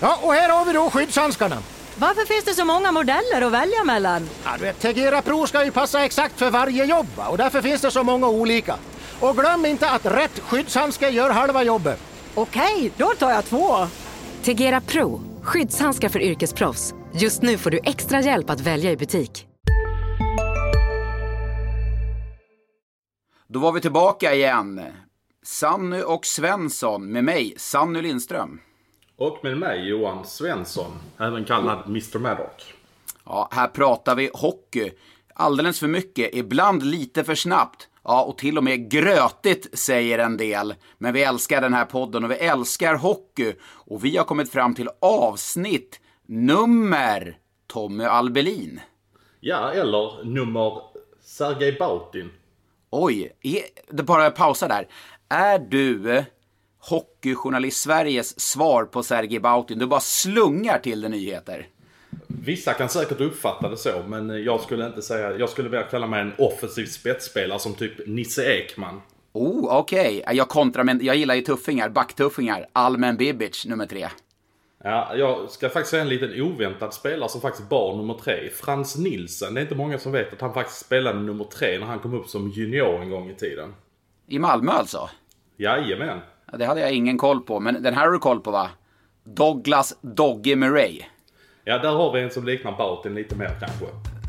Ja, och här har vi då skyddshandskarna. Varför finns det så många modeller att välja mellan? Ja, du vet, Tegera Pro ska ju passa exakt för varje jobb och därför finns det så många olika. Och glöm inte att rätt skyddshandske gör halva jobbet. Okej, då tar jag två. Tegera Pro, skyddshandskar för yrkesproffs. Just nu får du extra hjälp att välja i butik. Då var vi tillbaka igen. Sanny och Svensson med mig, Sanny Lindström. Och med mig Johan Svensson, även kallad Mr Maddock. Ja, här pratar vi hockey. Alldeles för mycket, ibland lite för snabbt. Ja, och till och med grötigt säger en del. Men vi älskar den här podden och vi älskar hockey. Och vi har kommit fram till avsnitt nummer Tommy Albelin. Ja, eller nummer Sergej Bautin. Oj, det bara pausa där. Är du Hockeyjournalist Sveriges svar på Sergej Bautin? Du bara slungar till det nyheter. Vissa kan säkert uppfatta det så, men jag skulle inte säga... Jag skulle vilja kalla mig en offensiv spetsspelare som typ Nisse Ekman. Oh, okej. Okay. Jag kontrar, men jag gillar ju tuffingar, backtuffingar. Almen Bibic, nummer tre. Ja, jag ska faktiskt säga en liten oväntad spelare som faktiskt bar nummer tre. Frans Nilsen. Det är inte många som vet att han faktiskt spelade nummer tre när han kom upp som junior en gång i tiden. I Malmö alltså? Jajamän. Ja, det hade jag ingen koll på, men den här har du koll på va? Douglas Doggy Murray. Ja, där har vi en som liknar Bautin lite mer kanske.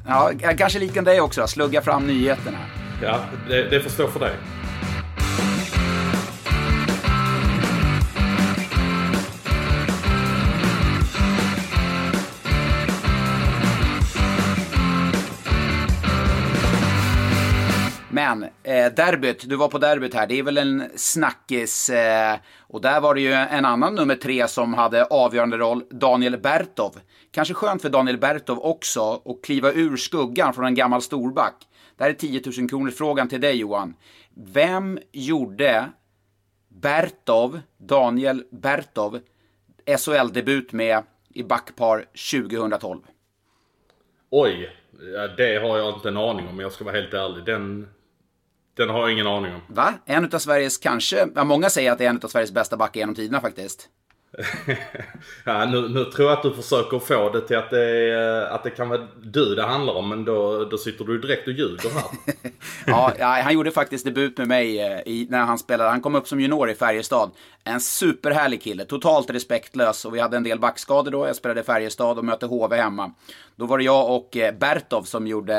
Ja, kanske liknar dig också. Slugga fram nyheterna. Ja, det, det får stå för dig. Men eh, derbyt, du var på derbyt här, det är väl en snackis. Eh, och där var det ju en annan nummer tre som hade avgörande roll, Daniel Bertov. Kanske skönt för Daniel Bertov också att kliva ur skuggan från en gammal storback. Det här är 10 000 kronor frågan till dig Johan. Vem gjorde Bertov, Daniel Bertov, SHL-debut med i backpar 2012? Oj, det har jag inte en aning om, jag ska vara helt ärlig. Den, den har jag ingen aning om. Va? En av Sveriges kanske, ja, många säger att det är en av Sveriges bästa backar genom tiderna faktiskt. ja, nu, nu, tror jag att du försöker få det till att det, att det kan vara du det handlar om, men då, då sitter du direkt och ljuger här. ja, ja, han gjorde faktiskt debut med mig eh, i, när han spelade. Han kom upp som junior i Färjestad. En superhärlig kille, totalt respektlös och vi hade en del backskador då. Jag spelade i Färjestad och mötte HV hemma. Då var det jag och eh, Bertov som gjorde,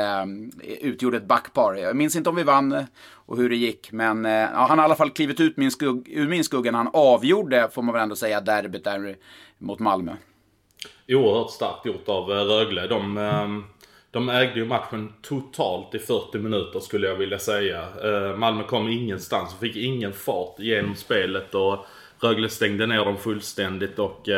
eh, utgjorde ett backpar. Jag minns inte om vi vann eh, och hur det gick. Men ja, han har i alla fall klivit ut min skugg, ur min skugga när han avgjorde, får man väl ändå säga, derbyt där mot Malmö. Oerhört starkt gjort av Rögle. De, ehm, de ägde ju matchen totalt i 40 minuter skulle jag vilja säga. Malmö kom ingenstans och fick ingen fart genom spelet och Rögle stängde ner dem fullständigt och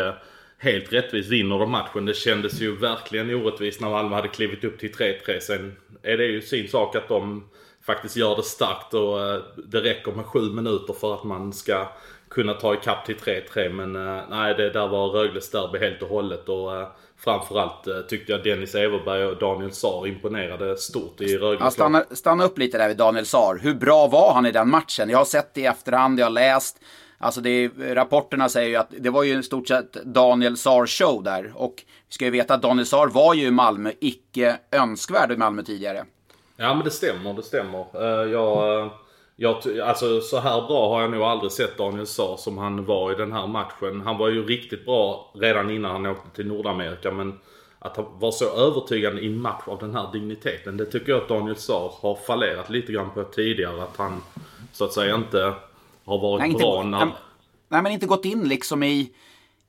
helt rättvist vinner de matchen. Det kändes ju verkligen orättvist när Malmö hade klivit upp till 3-3. Sen är det ju sin sak att de faktiskt gör det starkt och eh, det räcker med sju minuter för att man ska kunna ta ikapp till 3-3. Men eh, nej, det där var Rögles derby helt och hållet. Och eh, framförallt tyckte jag Dennis Everberg och Daniel Saar imponerade stort i Rögles ja, stanna, stanna upp lite där vid Daniel Saar. Hur bra var han i den matchen? Jag har sett det i efterhand, jag har läst. Alltså det, rapporterna säger ju att det var ju i stort sett Daniel Sars show där. Och vi ska ju veta att Daniel Sar var ju i Malmö icke önskvärd i Malmö tidigare. Ja men det stämmer, det stämmer. Eh, jag, eh, jag, alltså så här bra har jag nog aldrig sett Daniel Sar som han var i den här matchen. Han var ju riktigt bra redan innan han åkte till Nordamerika men att han var så övertygande i en match av den här digniteten. Det tycker jag att Daniel Saar har fallerat lite grann på tidigare. Att han så att säga inte har varit nej, bra när... Nej, men inte gått in liksom i,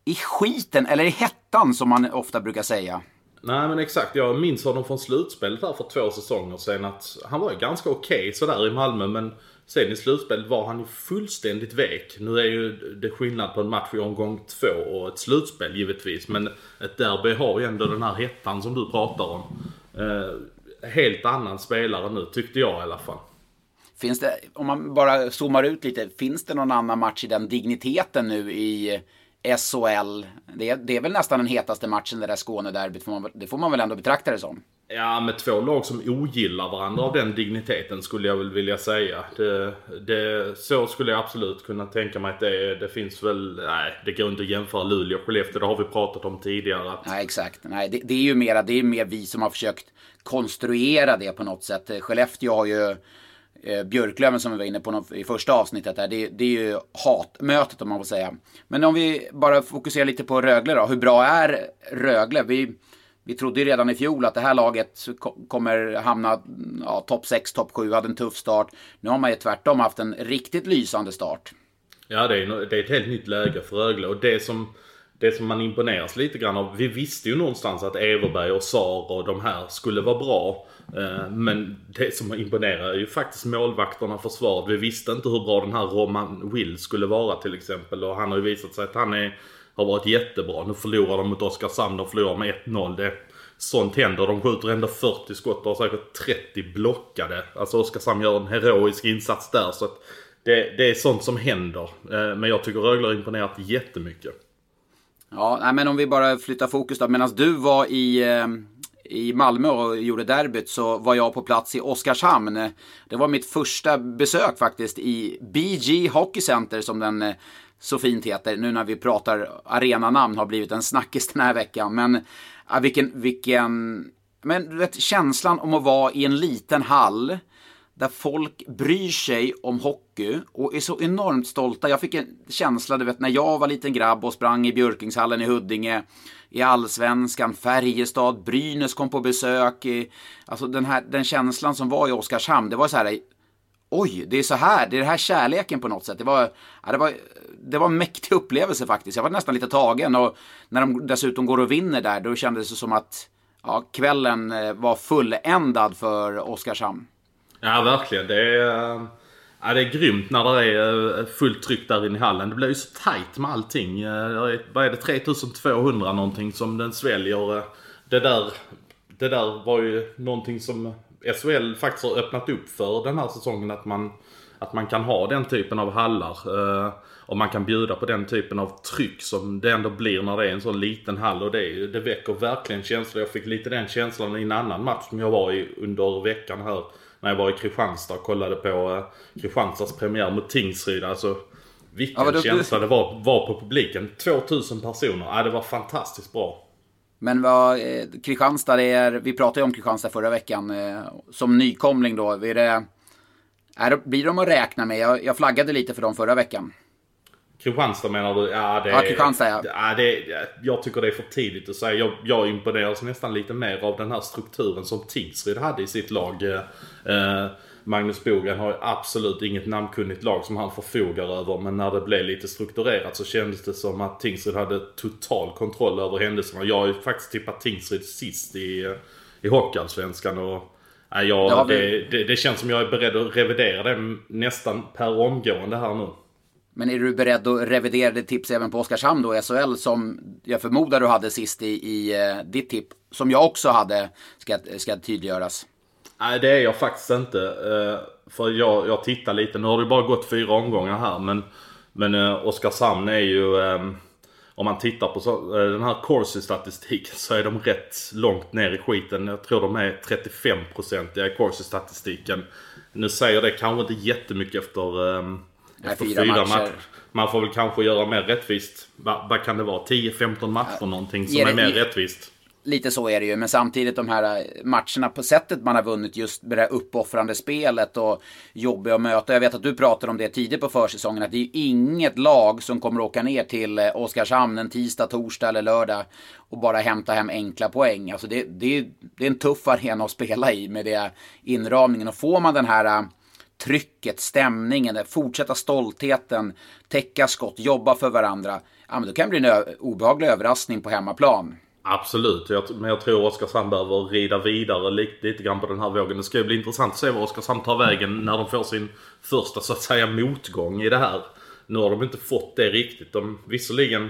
i skiten, eller i hettan som man ofta brukar säga. Nej men exakt, jag minns honom från slutspelet här för två säsonger sedan att han var ju ganska okej okay, sådär i Malmö men sen i slutspelet var han ju fullständigt vek. Nu är ju det skillnad på en match i omgång två och ett slutspel givetvis men ett derby har ju ändå den här hettan som du pratar om. Eh, helt annan spelare nu tyckte jag i alla fall. Finns det, om man bara zoomar ut lite, finns det någon annan match i den digniteten nu i, SHL. Det, det är väl nästan den hetaste matchen det där Skånederbyt, får man, det får man väl ändå betrakta det som. Ja, med två lag som ogillar varandra av den digniteten skulle jag väl vilja säga. Det, det, så skulle jag absolut kunna tänka mig att det, det finns väl... Nej, det går inte att jämföra Luleå och Skellefteå. Det har vi pratat om tidigare. Att... Nej, exakt. Nej, det, det är ju mera, det är mer vi som har försökt konstruera det på något sätt. Skellefteå har ju eh, Björklöven som vi var inne på i första avsnittet där. Det, det, är ju hatmötet om man får säga. Men om vi bara fokuserar lite på Rögle då. Hur bra är Rögle? Vi vi trodde ju redan i fjol att det här laget kommer hamna ja, topp 6, topp 7, hade en tuff start. Nu har man ju tvärtom haft en riktigt lysande start. Ja, det är, det är ett helt nytt läge för Rögle och det som, det som man imponeras lite grann av. Vi visste ju någonstans att Everberg och Sar och de här skulle vara bra. Eh, men det som imponerar är ju faktiskt målvakterna försvaret. Vi visste inte hur bra den här Roman Will skulle vara till exempel. Och han har ju visat sig att han är har varit jättebra. Nu förlorar de mot Oskarshamn, de förlorar med 1-0. Det, sånt händer. De skjuter ändå 40 skott och har säkert 30 blockade. Alltså Oskarshamn gör en heroisk insats där. Så att det, det är sånt som händer. Eh, men jag tycker Rögle har imponerat jättemycket. Ja, men om vi bara flyttar fokus då. Medan du var i, eh, i Malmö och gjorde derbyt så var jag på plats i Oskarshamn. Det var mitt första besök faktiskt i BG Hockey Center som den eh, så fint heter, nu när vi pratar arenanamn, har blivit en snackis den här veckan. Men ja, vilken, vilken, men du vet känslan om att vara i en liten hall där folk bryr sig om hockey och är så enormt stolta. Jag fick en känsla, du vet, när jag var liten grabb och sprang i Björkingshallen i Huddinge, i Allsvenskan, Färjestad, Brynäs kom på besök. alltså den, här, den känslan som var i Oskarshamn, det var så här, oj, det är så här, det är den här kärleken på något sätt. Det var, ja, det var, det var en mäktig upplevelse faktiskt. Jag var nästan lite tagen och när de dessutom går och vinner där, då kändes det som att ja, kvällen eh, var fulländad för Oskarshamn. Ja, verkligen. Det är, eh, ja, det är grymt när det är eh, fullt tryck där inne i hallen. Det blir ju så tajt med allting. Eh, vad är det, 3200 någonting som den sväljer. Eh, det där, det där var ju någonting som SHL faktiskt har öppnat upp för den här säsongen. Att man, att man kan ha den typen av hallar. Och man kan bjuda på den typen av tryck som det ändå blir när det är en så liten hall. Och det, det väcker verkligen känslor. Jag fick lite den känslan i en annan match som jag var i under veckan här. När jag var i Kristianstad och kollade på eh, Kristianstads premiär mot Tingsryd. Alltså vilken ja, känsla det var, var på publiken. 2000 personer. Ja, det var fantastiskt bra. Men vad, eh, Kristianstad, är, vi pratade ju om Kristianstad förra veckan. Eh, som nykomling då, är det, är, blir de att räkna med? Jag, jag flaggade lite för dem förra veckan. Kristianstad menar du? Ja, det, ja Kristianstad ja. ja det, jag tycker det är för tidigt att säga. Jag, jag imponeras nästan lite mer av den här strukturen som Tingsryd hade i sitt lag. Eh, Magnus Bogren har ju absolut inget namnkunnigt lag som han förfogar över. Men när det blev lite strukturerat så kändes det som att Tingsryd hade total kontroll över händelserna. Jag har ju faktiskt tippat Tingsryd sist i, i Hockeyallsvenskan. Och, ja, jag, det, det, det, känns som jag är beredd att revidera det nästan per omgående här nu. Men är du beredd att revidera ditt tips även på Oskarshamn då, SHL, som jag förmodar du hade sist i, i eh, ditt tipp, som jag också hade, ska, ska tydliggöras? Nej, det är jag faktiskt inte. Eh, för jag, jag tittar lite, nu har det bara gått fyra omgångar här, men, men eh, Oskarshamn är ju... Om man tittar på så, den här Corsi-statistiken så är de rätt långt ner i skiten. Jag tror de är 35% i Corsi-statistiken. Nu säger det kanske inte jättemycket efter efter fyra, fyra matcher. matcher. Man får väl kanske göra mer rättvist. Vad, vad kan det vara? 10-15 matcher ja, någonting som är mer rättvist. Lite så är det ju, men samtidigt de här eh, matcherna på sättet man har vunnit just med det här uppoffrande spelet och jobbiga att möta. Jag vet att du pratade om det tidigt på försäsongen, att det är inget lag som kommer åka ner till eh, Oskarshamn en tisdag, torsdag eller lördag och bara hämta hem enkla poäng. Alltså det, det, det är en tuff arena att spela i med det inramningen. Och får man den här eh, trycket, stämningen, fortsätta stoltheten, täcka skott, jobba för varandra. Ja, men då kan det bli en obehaglig överraskning på hemmaplan. Absolut, men jag tror Oskarshamn behöver rida vidare lite, lite grann på den här vågen. Det ska ju bli intressant att se var Oskarshamn tar vägen när de får sin första så att säga motgång i det här. Nu har de inte fått det riktigt. De, visserligen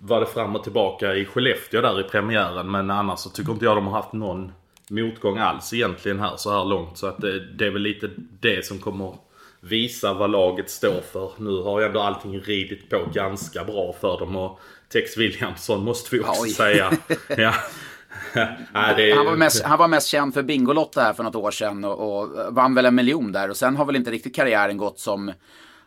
var det fram och tillbaka i Skellefteå där i premiären men annars så tycker inte jag de har haft någon motgång alls egentligen här så här långt. Så att det, det är väl lite det som kommer visa vad laget står för. Nu har ju ändå allting ridit på ganska bra för dem och Tex Williamson måste vi också Oj. säga. Ja. Nej, det Han var, mest, han var mest känd för Bingolotto här för något år sedan och, och vann väl en miljon där. Och sen har väl inte riktigt karriären gått som,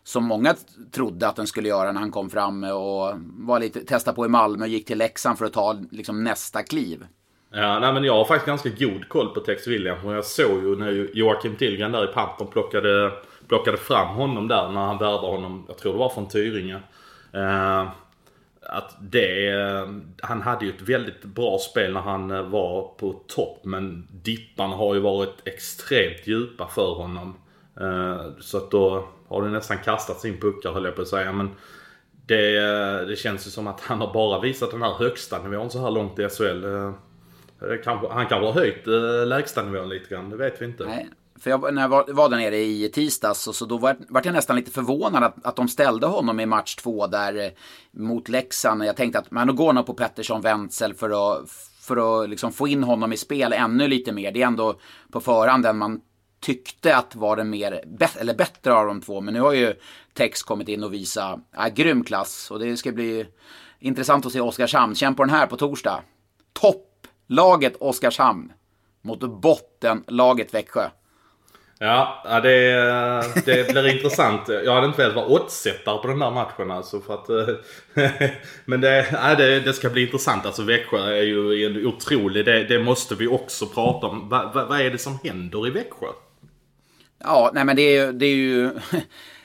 som många trodde att den skulle göra när han kom fram och var lite, testade på i Malmö och gick till Leksand för att ta liksom, nästa kliv. Ja, nej, men jag har faktiskt ganska god koll på Tex Williams. Och jag såg ju när Joakim Tillgren där i Pantern plockade, plockade fram honom där när han värvade honom. Jag tror det var från Tyringe. Eh, att det, eh, han hade ju ett väldigt bra spel när han eh, var på topp. Men dipparna har ju varit extremt djupa för honom. Eh, så att då har det nästan kastat sin puckar höll jag på att säga. Men det, eh, det känns ju som att han har bara visat den här högsta nivån så här långt i SHL. Eh, Kanske, han kanske har höjt eh, lägstanivån lite grann, det vet vi inte. Nej. För jag, när jag var, var där nere i tisdags, och så då var, var jag nästan lite förvånad att, att de ställde honom i match två där eh, mot Leksand. Jag tänkte att man går nog på Pettersson Wenzel för att, för att liksom få in honom i spel ännu lite mer. Det är ändå på förhand den man tyckte att var den mer, eller bättre av de två. Men nu har ju Tex kommit in och visat ja, grym klass. Och det ska bli intressant att se Oskarshamn. Känn på den här på torsdag. Topplaget Oskarshamn mot bottenlaget Växjö. Ja, det, det blir intressant. Jag hade inte velat vara oddsättare på den där matchen alltså för att... eh, Men det, det, det ska bli intressant. Alltså Växjö är ju en otrolig... Det, det måste vi också prata om. Va, va, vad är det som händer i Växjö? Ja, nej men det är. Det är ju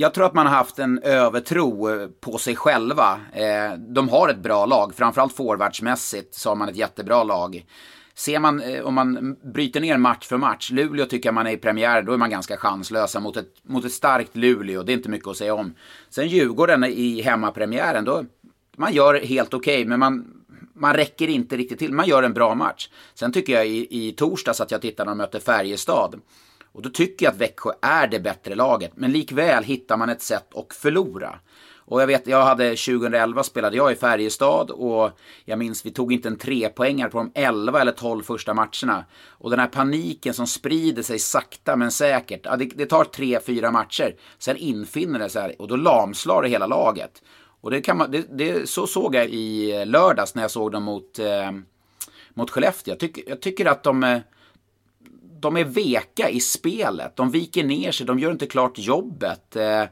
jag tror att man har haft en övertro eh, på sig själva. Eh, de har ett bra lag, framförallt forwardsmässigt så har man ett jättebra lag. Ser man, eh, om man bryter ner match för match, Luleå tycker jag man är i premiär, då är man ganska chanslösa mot ett, mot ett starkt Luleå, det är inte mycket att säga om. Sen Djurgården i hemmapremiären, då, man gör helt okej, men man, man räcker inte riktigt till. Man gör en bra match. Sen tycker jag i, i torsdags att jag tittade när de mötte Färjestad. Och då tycker jag att Växjö är det bättre laget. Men likväl hittar man ett sätt att förlora. Och jag vet, jag hade 2011 spelade jag i Färjestad och jag minns vi tog inte en trepoängare på de 11 eller 12 första matcherna. Och den här paniken som sprider sig sakta men säkert. Ja, det, det tar tre, fyra matcher. Sen infinner det sig och då lamslår det hela laget. Och det kan man, det, det, så såg jag i lördags när jag såg dem mot, eh, mot Skellefteå. Jag, tycker- jag tycker att de... Eh, de är veka i spelet. De viker ner sig, de gör inte klart jobbet. Eh,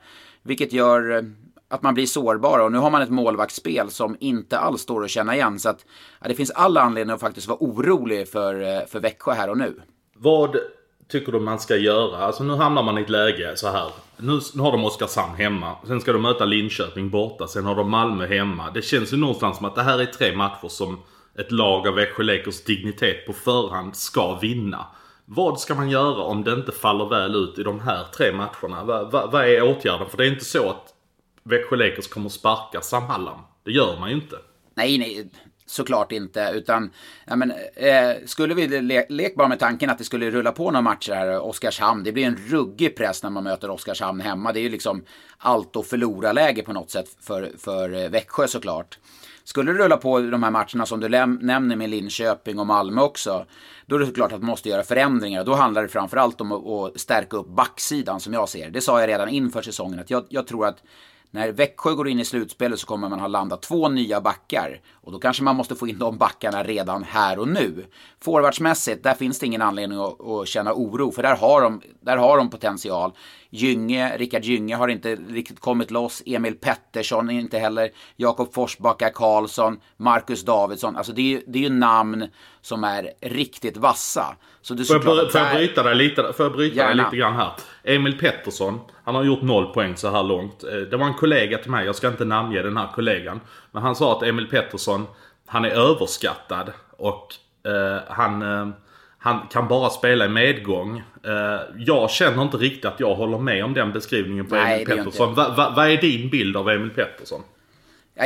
vilket gör eh, att man blir sårbar. Och nu har man ett målvaktsspel som inte alls står att känna igen. Så att, ja, det finns alla anledningar att faktiskt vara orolig för, eh, för Växjö här och nu. Vad tycker du man ska göra? Alltså nu hamnar man i ett läge så här. Nu, nu har de Oskarshamn hemma. Sen ska de möta Linköping borta. Sen har de Malmö hemma. Det känns ju någonstans som att det här är tre matcher som ett lag av Växjö Lakers dignitet på förhand ska vinna. Vad ska man göra om det inte faller väl ut i de här tre matcherna? Va, va, vad är åtgärden? För det är inte så att Växjö Lakers kommer sparka Sam Hallam. Det gör man ju inte. Nej, nej, såklart inte. Utan, ja, men, eh, skulle vi le lek bara med tanken att det skulle rulla på några matcher här, Oskarshamn. Det blir en ruggig press när man möter Oskarshamn hemma. Det är ju liksom allt att förlora-läge på något sätt för, för eh, Växjö såklart. Skulle det rulla på de här matcherna som du nämner med Linköping och Malmö också, då är det såklart att man måste göra förändringar. Då handlar det framförallt om att, att stärka upp backsidan som jag ser. Det sa jag redan inför säsongen, att jag, jag tror att när Växjö går in i slutspelet så kommer man ha landat två nya backar. Och då kanske man måste få in de backarna redan här och nu. Forwardsmässigt, där finns det ingen anledning att, att känna oro. För där har de, där har de potential. Gynge, Rickard Gynge har inte riktigt kommit loss. Emil Pettersson inte heller. Jakob Forsbacka Karlsson, Marcus Davidsson. Alltså det är, det är ju namn som är riktigt vassa. Så det är Får jag, bry- får jag bryta dig lite, får jag bryta dig lite grann här? Emil Pettersson, han har gjort noll poäng så här långt. Eh, Det var en kollega till mig, jag ska inte namnge den här kollegan. Men han sa att Emil Pettersson, han är överskattad. Och eh, han, eh, han kan bara spela i medgång. Eh, jag känner inte riktigt att jag håller med om den beskrivningen på Nej, Emil Pettersson. inte Va- va- Vad är din bild av Emil Pettersson?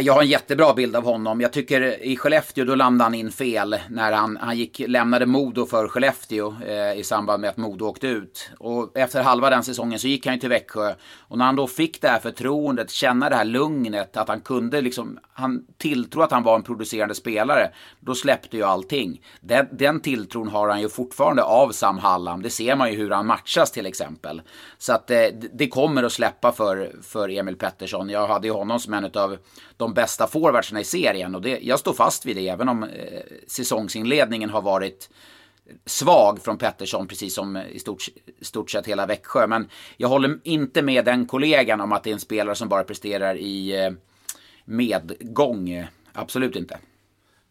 Jag har en jättebra bild av honom. Jag tycker i Skellefteå då landade han in fel när han, han gick, lämnade Modo för Skellefteå eh, i samband med att Modo åkte ut. Och efter halva den säsongen så gick han ju till Växjö. Och när han då fick det här förtroendet, känna det här lugnet, att han kunde liksom, han tilltro att han var en producerande spelare, då släppte ju allting. Den, den tilltron har han ju fortfarande av Sam Hallam. Det ser man ju hur han matchas till exempel. Så att eh, det kommer att släppa för, för Emil Pettersson. Jag hade ju honom som en av de bästa forwardsarna i serien. Och det, jag står fast vid det, även om eh, säsongsinledningen har varit svag från Pettersson, precis som i stort, stort sett hela Växjö. Men jag håller inte med den kollegan om att det är en spelare som bara presterar i eh, medgång. Absolut inte.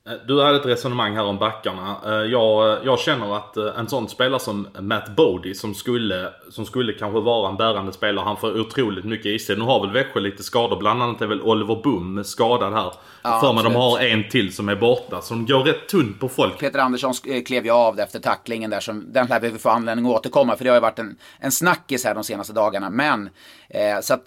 Eh, du hade ett resonemang här om backarna. Eh, jag, jag känner att eh, en sån spelare som Matt Bodie som skulle, som skulle kanske vara en bärande spelare. Han får otroligt mycket i sig. Nu har väl Växjö lite skador. Bland annat är väl Oliver Boom skadad här. Ja, för mig de har en till som är borta. Så de går rätt tunt på folk. Peter Andersson klev ju av efter tacklingen där. Som, den lär vi få anledning att återkomma. För det har ju varit en, en snackis här de senaste dagarna. Men eh, så att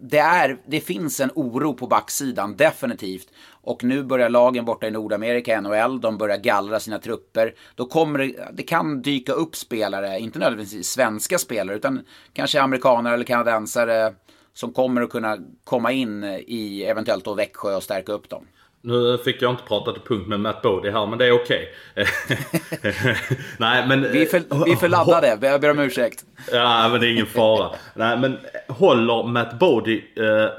det, är, det finns en oro på backsidan definitivt. Och nu börjar lagen borta i Nordamerika, NHL, de börjar gallra sina trupper. Då kommer det, det kan dyka upp spelare, inte nödvändigtvis svenska spelare, utan kanske amerikanare eller kanadensare som kommer att kunna komma in i eventuellt då Växjö och stärka upp dem. Nu fick jag inte prata till punkt med Matt Bodie här, men det är okej. Okay. Nej, men... Vi är, för, vi är för laddade, jag ber om ursäkt. Ja, men det är ingen fara. Nej, men håller Matt Bodie eh,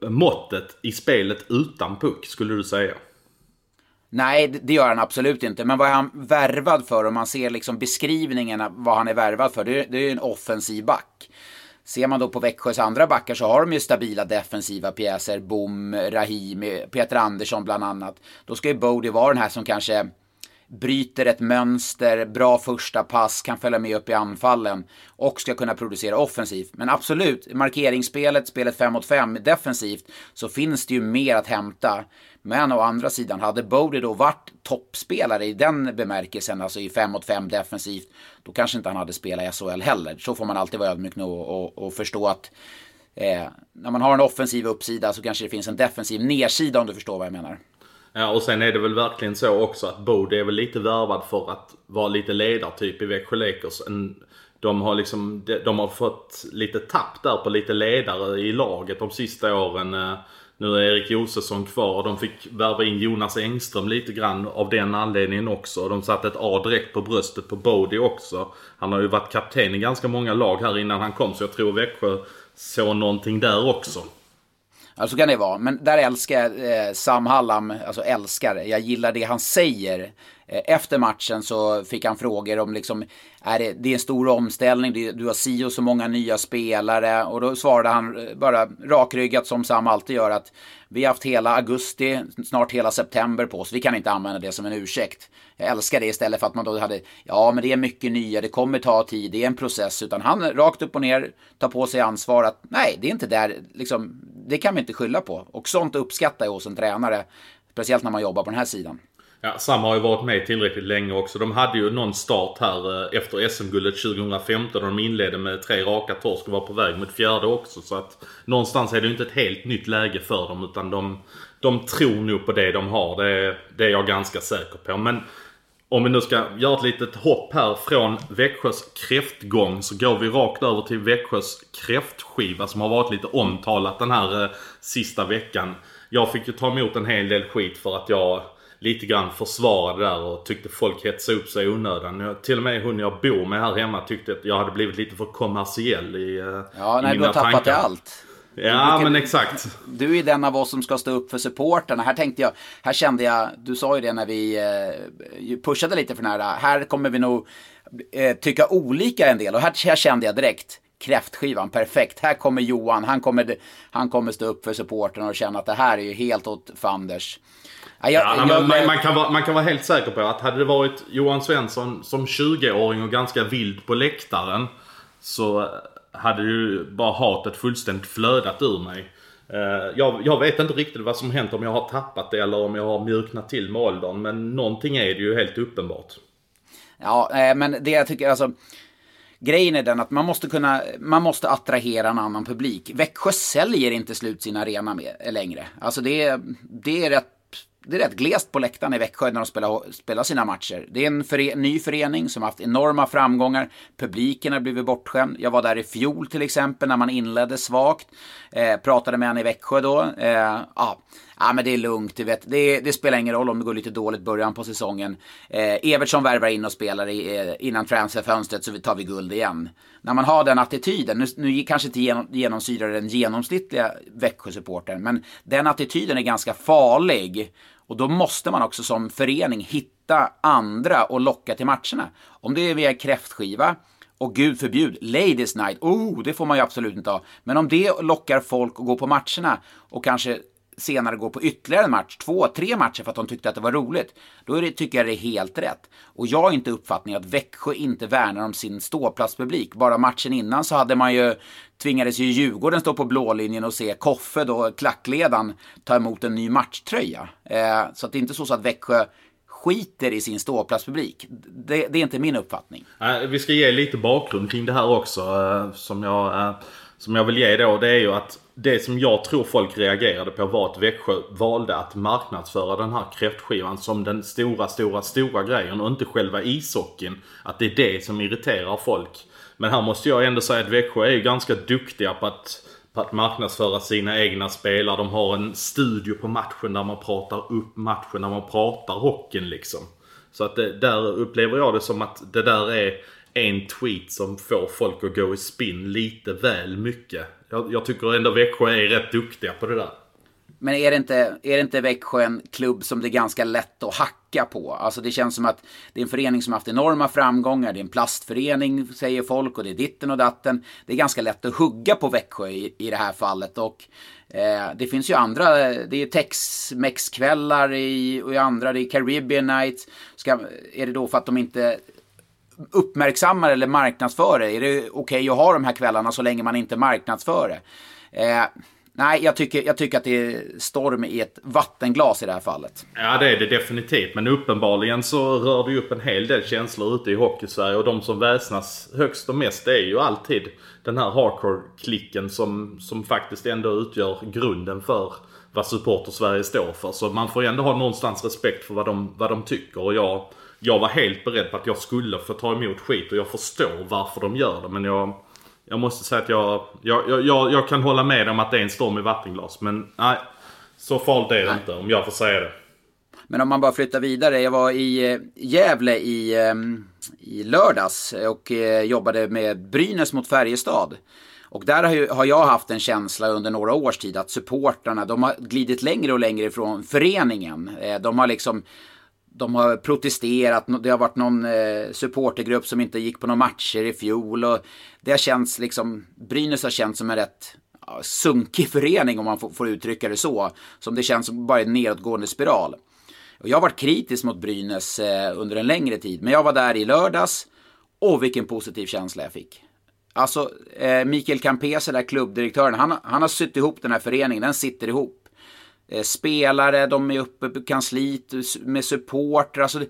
måttet i spelet utan puck, skulle du säga? Nej, det gör han absolut inte. Men vad är han värvad för? Om man ser liksom beskrivningen av vad han är värvad för, det är, ju en offensiv back. Ser man då på Växjös andra backar så har de ju stabila defensiva pjäser. Bom, Rahimi, Peter Andersson bland annat. Då ska ju Bodie vara den här som kanske bryter ett mönster, bra första pass, kan följa med upp i anfallen och ska kunna producera offensivt. Men absolut, markeringsspelet, spelet 5 mot 5 defensivt, så finns det ju mer att hämta. Men å andra sidan, hade Bodie då varit toppspelare i den bemärkelsen, alltså i 5 mot 5 defensivt, då kanske inte han hade spelat i SHL heller. Så får man alltid vara ödmjuk nog och, och, och förstå att eh, när man har en offensiv uppsida så kanske det finns en defensiv nedsida om du förstår vad jag menar. Ja, och sen är det väl verkligen så också att Bode är väl lite värvad för att vara lite ledartyp i Växjö Lakers. De har liksom, de har fått lite tapp där på lite ledare i laget de sista åren. Eh, nu är Erik Josefsson kvar och de fick värva in Jonas Engström lite grann av den anledningen också. De satte ett A direkt på bröstet på Bodie också. Han har ju varit kapten i ganska många lag här innan han kom så jag tror Växjö såg någonting där också. Ja, så kan det vara. Men där älskar jag eh, Sam Hallam, alltså älskar, jag gillar det han säger. Eh, efter matchen så fick han frågor om liksom, är det, det är en stor omställning, du har si och så många nya spelare. Och då svarade han eh, bara rakryggat som Sam alltid gör att vi har haft hela augusti, snart hela september på oss. Vi kan inte använda det som en ursäkt. Jag älskar det istället för att man då hade, ja men det är mycket nya, det kommer ta tid, det är en process. Utan han rakt upp och ner tar på sig ansvar att nej, det är inte där, liksom, det kan vi inte skylla på. Och sånt uppskattar jag hos en tränare. Speciellt när man jobbar på den här sidan. Ja, Sam har ju varit med tillräckligt länge också. De hade ju någon start här eh, efter SM-guldet 2015 och de inledde med tre raka torsk och var på väg mot fjärde också. Så att någonstans är det ju inte ett helt nytt läge för dem utan de, de tror nog på det de har. Det, det är jag ganska säker på. Men om vi nu ska göra ett litet hopp här från Växjös kräftgång så går vi rakt över till Växjös kräftskiva som har varit lite omtalat den här eh, sista veckan. Jag fick ju ta emot en hel del skit för att jag lite grann försvarade där och tyckte folk hetsade upp sig i onödan. Jag, till och med hon jag bor med här hemma tyckte att jag hade blivit lite för kommersiell i, eh, ja, i nej, mina tankar. Ja, du har tappat allt. Ja, men exakt. Du är den av oss som ska stå upp för supporterna. Här tänkte jag, här kände jag, du sa ju det när vi eh, pushade lite för den här. Här kommer vi nog eh, tycka olika en del. Och här, här kände jag direkt, kräftskivan, perfekt. Här kommer Johan, han kommer, han kommer stå upp för supporterna och känna att det här är ju helt åt fanders. Ja, jag, ja, jag, man, kan vara, man kan vara helt säker på att hade det varit Johan Svensson som 20-åring och ganska vild på läktaren så hade ju bara hatet fullständigt flödat ur mig. Eh, jag, jag, vet inte riktigt vad som hänt om jag har tappat det eller om jag har mjuknat till med åldern. Men någonting är det ju helt uppenbart. Ja, eh, men det jag tycker alltså. grejen är den att man måste kunna, man måste attrahera en annan publik. Växjö säljer inte slut sin arena med, längre. Alltså det är, det är rätt det är rätt glest på läktaren i Växjö när de spelar, spelar sina matcher. Det är en före, ny förening som har haft enorma framgångar. Publiken har blivit bortskämd. Jag var där i fjol till exempel när man inledde svagt. Eh, pratade med en i Växjö då. Eh, ah, ja, men det är lugnt, du vet. Det, det, spelar ingen roll om det går lite dåligt början på säsongen. Eh, Evertsson värvar in och spelar i, eh, innan transferfönstret så tar vi guld igen. När man har den attityden, nu, nu kanske inte genom, genomsyrar den genomsnittliga Växjösupporten, men den attityden är ganska farlig. Och då måste man också som förening hitta andra och locka till matcherna. Om det är via kräftskiva, och gud förbjud, Ladies Night, oh, det får man ju absolut inte ha. Men om det lockar folk att gå på matcherna och kanske senare gå på ytterligare en match, två, tre matcher för att de tyckte att det var roligt, då är det, tycker jag det är helt rätt. Och jag har inte uppfattningen att Växjö inte värnar om sin ståplatspublik. Bara matchen innan så hade man ju, tvingades ju Djurgården stå på blålinjen och se Koffe, då klackledaren, ta emot en ny matchtröja. Eh, så att det är inte så att Växjö skiter i sin ståplatspublik. Det, det är inte min uppfattning. Vi ska ge lite bakgrund kring det här också, eh, som jag, eh, som jag vill ge då. Det är ju att det som jag tror folk reagerade på var att Växjö valde att marknadsföra den här kräftskivan som den stora, stora, stora grejen och inte själva ishockeyn. Att det är det som irriterar folk. Men här måste jag ändå säga att Växjö är ju ganska duktiga på att, på att marknadsföra sina egna spelare. De har en studio på matchen där man pratar upp matchen, där man pratar hockeyn liksom. Så att det, där upplever jag det som att det där är en tweet som får folk att gå i spinn lite väl mycket. Jag, jag tycker ändå Växjö är rätt duktiga på det där. Men är det, inte, är det inte Växjö en klubb som det är ganska lätt att hacka på? Alltså det känns som att det är en förening som har haft enorma framgångar. Det är en plastförening, säger folk, och det är ditten och datten. Det är ganska lätt att hugga på Växjö i, i det här fallet. Och eh, det finns ju andra, det är Tex-Mex-kvällar i, och i andra, det är Caribbean Nights. Ska, är det då för att de inte uppmärksammar eller marknadsför det? Är det okej okay att ha de här kvällarna så länge man inte marknadsför det? Eh, nej, jag tycker, jag tycker att det är storm i ett vattenglas i det här fallet. Ja, det är det definitivt. Men uppenbarligen så rör det upp en hel del känslor ute i Hockeysverige. Och de som väsnas högst och mest är ju alltid den här hardcore-klicken som, som faktiskt ändå utgör grunden för vad supporter-Sverige står för. Så man får ju ändå ha någonstans respekt för vad de, vad de tycker. Och jag jag var helt beredd på att jag skulle få ta emot skit och jag förstår varför de gör det. Men jag, jag måste säga att jag, jag, jag, jag kan hålla med om att det är en storm i vattenglas. Men nej, så farligt är det nej. inte om jag får säga det. Men om man bara flyttar vidare. Jag var i eh, Gävle i, eh, i lördags och eh, jobbade med Brynäs mot Färjestad. Och där har jag haft en känsla under några års tid att supportrarna, de har glidit längre och längre ifrån föreningen. De har liksom de har protesterat, det har varit någon eh, supportergrupp som inte gick på några matcher i fjol. Och det har känts liksom, Brynäs har känts som en rätt sunkig förening om man får, uttrycka det så. Som det känns som bara en nedåtgående spiral. Och jag har varit kritisk mot Brynäs eh, under en längre tid, men jag var där i lördags och vilken positiv känsla jag fick. Alltså, eh, Mikael Campese, där klubbdirektören, han, han har sytt ihop den här föreningen, den sitter ihop. Eh, spelare, de är uppe på kansliet med supportrar. Alltså,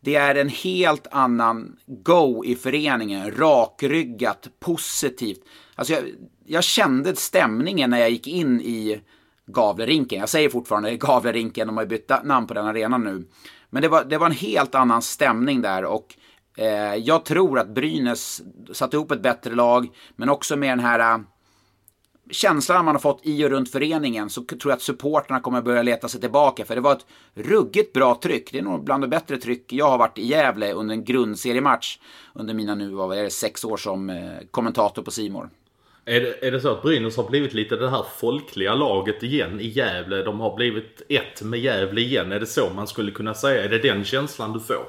det är en helt annan go i föreningen. Rakryggat, positivt. Alltså jag, jag kände stämningen när jag gick in i Gavlerinken. Jag säger fortfarande Gavlerinken, de har ju bytt namn på den arenan nu. Men det var, det var en helt annan stämning där och eh, jag tror att Brynäs satte ihop ett bättre lag, men också med den här känslan man har fått i och runt föreningen så tror jag att supporterna kommer börja leta sig tillbaka. För det var ett ruggigt bra tryck. Det är nog bland det bättre tryck jag har varit i Gävle under en grundseriematch. Under mina nu, vad är det, sex år som eh, kommentator på Simor. Är det, är det så att Brynäs har blivit lite det här folkliga laget igen i Gävle? De har blivit ett med Gävle igen. Är det så man skulle kunna säga? Är det den känslan du får?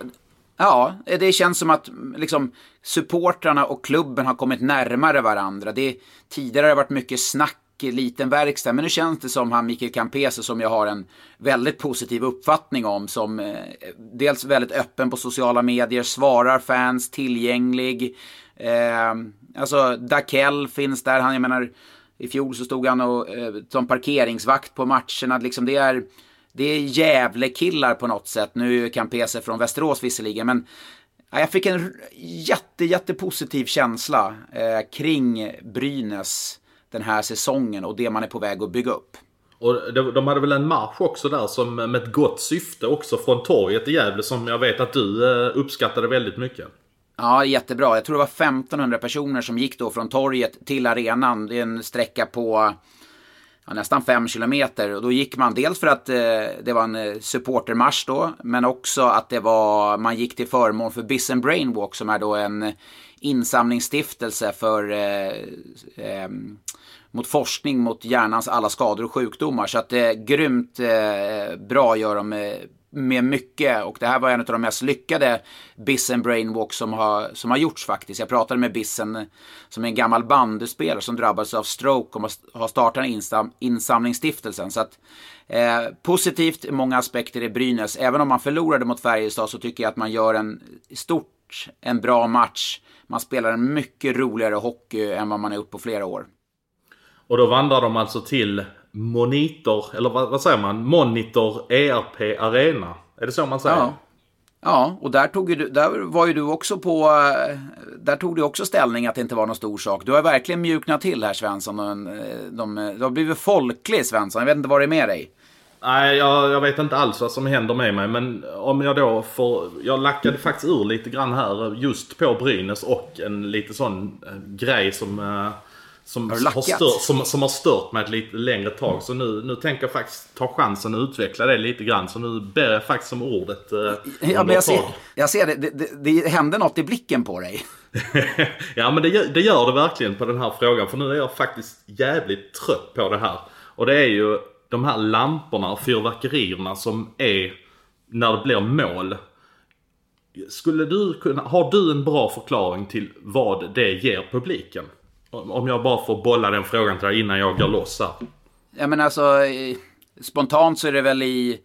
Ja, det känns som att mm, liksom, supportrarna och klubben har kommit närmare varandra. Det, tidigare har det varit mycket snack, liten verkstad, men nu känns det som han Mikael Campese som jag har en väldigt positiv uppfattning om, som eh, dels väldigt öppen på sociala medier, svarar fans, tillgänglig. Eh, alltså, Dakell finns där, han, jag menar, i fjol så stod han och, eh, som parkeringsvakt på matcherna. Liksom det är det är Gävle-killar på något sätt. Nu kan PC från Västerås visserligen, men jag fick en jätte, jättepositiv känsla eh, kring Brynäs den här säsongen och det man är på väg att bygga upp. Och de hade väl en marsch också där som med ett gott syfte också från torget i Gävle som jag vet att du eh, uppskattade väldigt mycket. Ja, jättebra. Jag tror det var 1500 personer som gick då från torget till arenan. Det är en sträcka på ja, nästan fem kilometer. Och då gick man dels för att eh, det var en eh, supportermarsch då, men också att det var, man gick till förmån för Bissen Brainwalk som är då en insamlingsstiftelse för eh, eh, mot forskning mot hjärnans alla skador och sjukdomar. Så att det är grymt eh, bra gör de eh, med, mycket. Och det här var en av de mest lyckade Bissen Brainwalk som har, som har gjorts faktiskt. Jag pratade med Bissen som är en gammal bandyspelare som drabbades av stroke och har startat insam, insamlingsstiftelsen. Så att eh, positivt i många aspekter i Brynäs. Även om man förlorade mot Färjestad så tycker jag att man gör en stort en bra match. Man spelar en mycket roligare hockey än vad man är upp på flera år. Och då vandrar de alltså till Monitor, eller vad, vad säger man? Monitor ERP Arena. Är det så man säger? Ja. Ja, och där, tog du, där var ju du också på... Där tog du också ställning att det inte var någon stor sak. Du har verkligen mjuknat till här Svensson. De, de, du har blivit folklig Svensson. Jag vet inte vad det är med dig. Nej, jag, jag, vet inte alls vad som händer med mig. Men om jag då får... Jag lackade faktiskt ur lite grann här just på Brynäs och en lite sån eh, grej som... Som har, har stört, som, som har stört mig ett lite längre tag. Så nu, nu tänker jag faktiskt ta chansen att utveckla det lite grann. Så nu ber jag faktiskt om ordet. Eh, ja, men jag, ser, jag ser det. Det, det. det hände något i blicken på dig. ja, men det gör, det gör det verkligen på den här frågan. För nu är jag faktiskt jävligt trött på det här. Och det är ju de här lamporna och fyrverkerierna som är när det blir mål. Skulle du kunna, har du en bra förklaring till vad det ger publiken? Om jag bara får bolla den frågan till dig innan jag går loss här. Ja men alltså, spontant så är det väl i...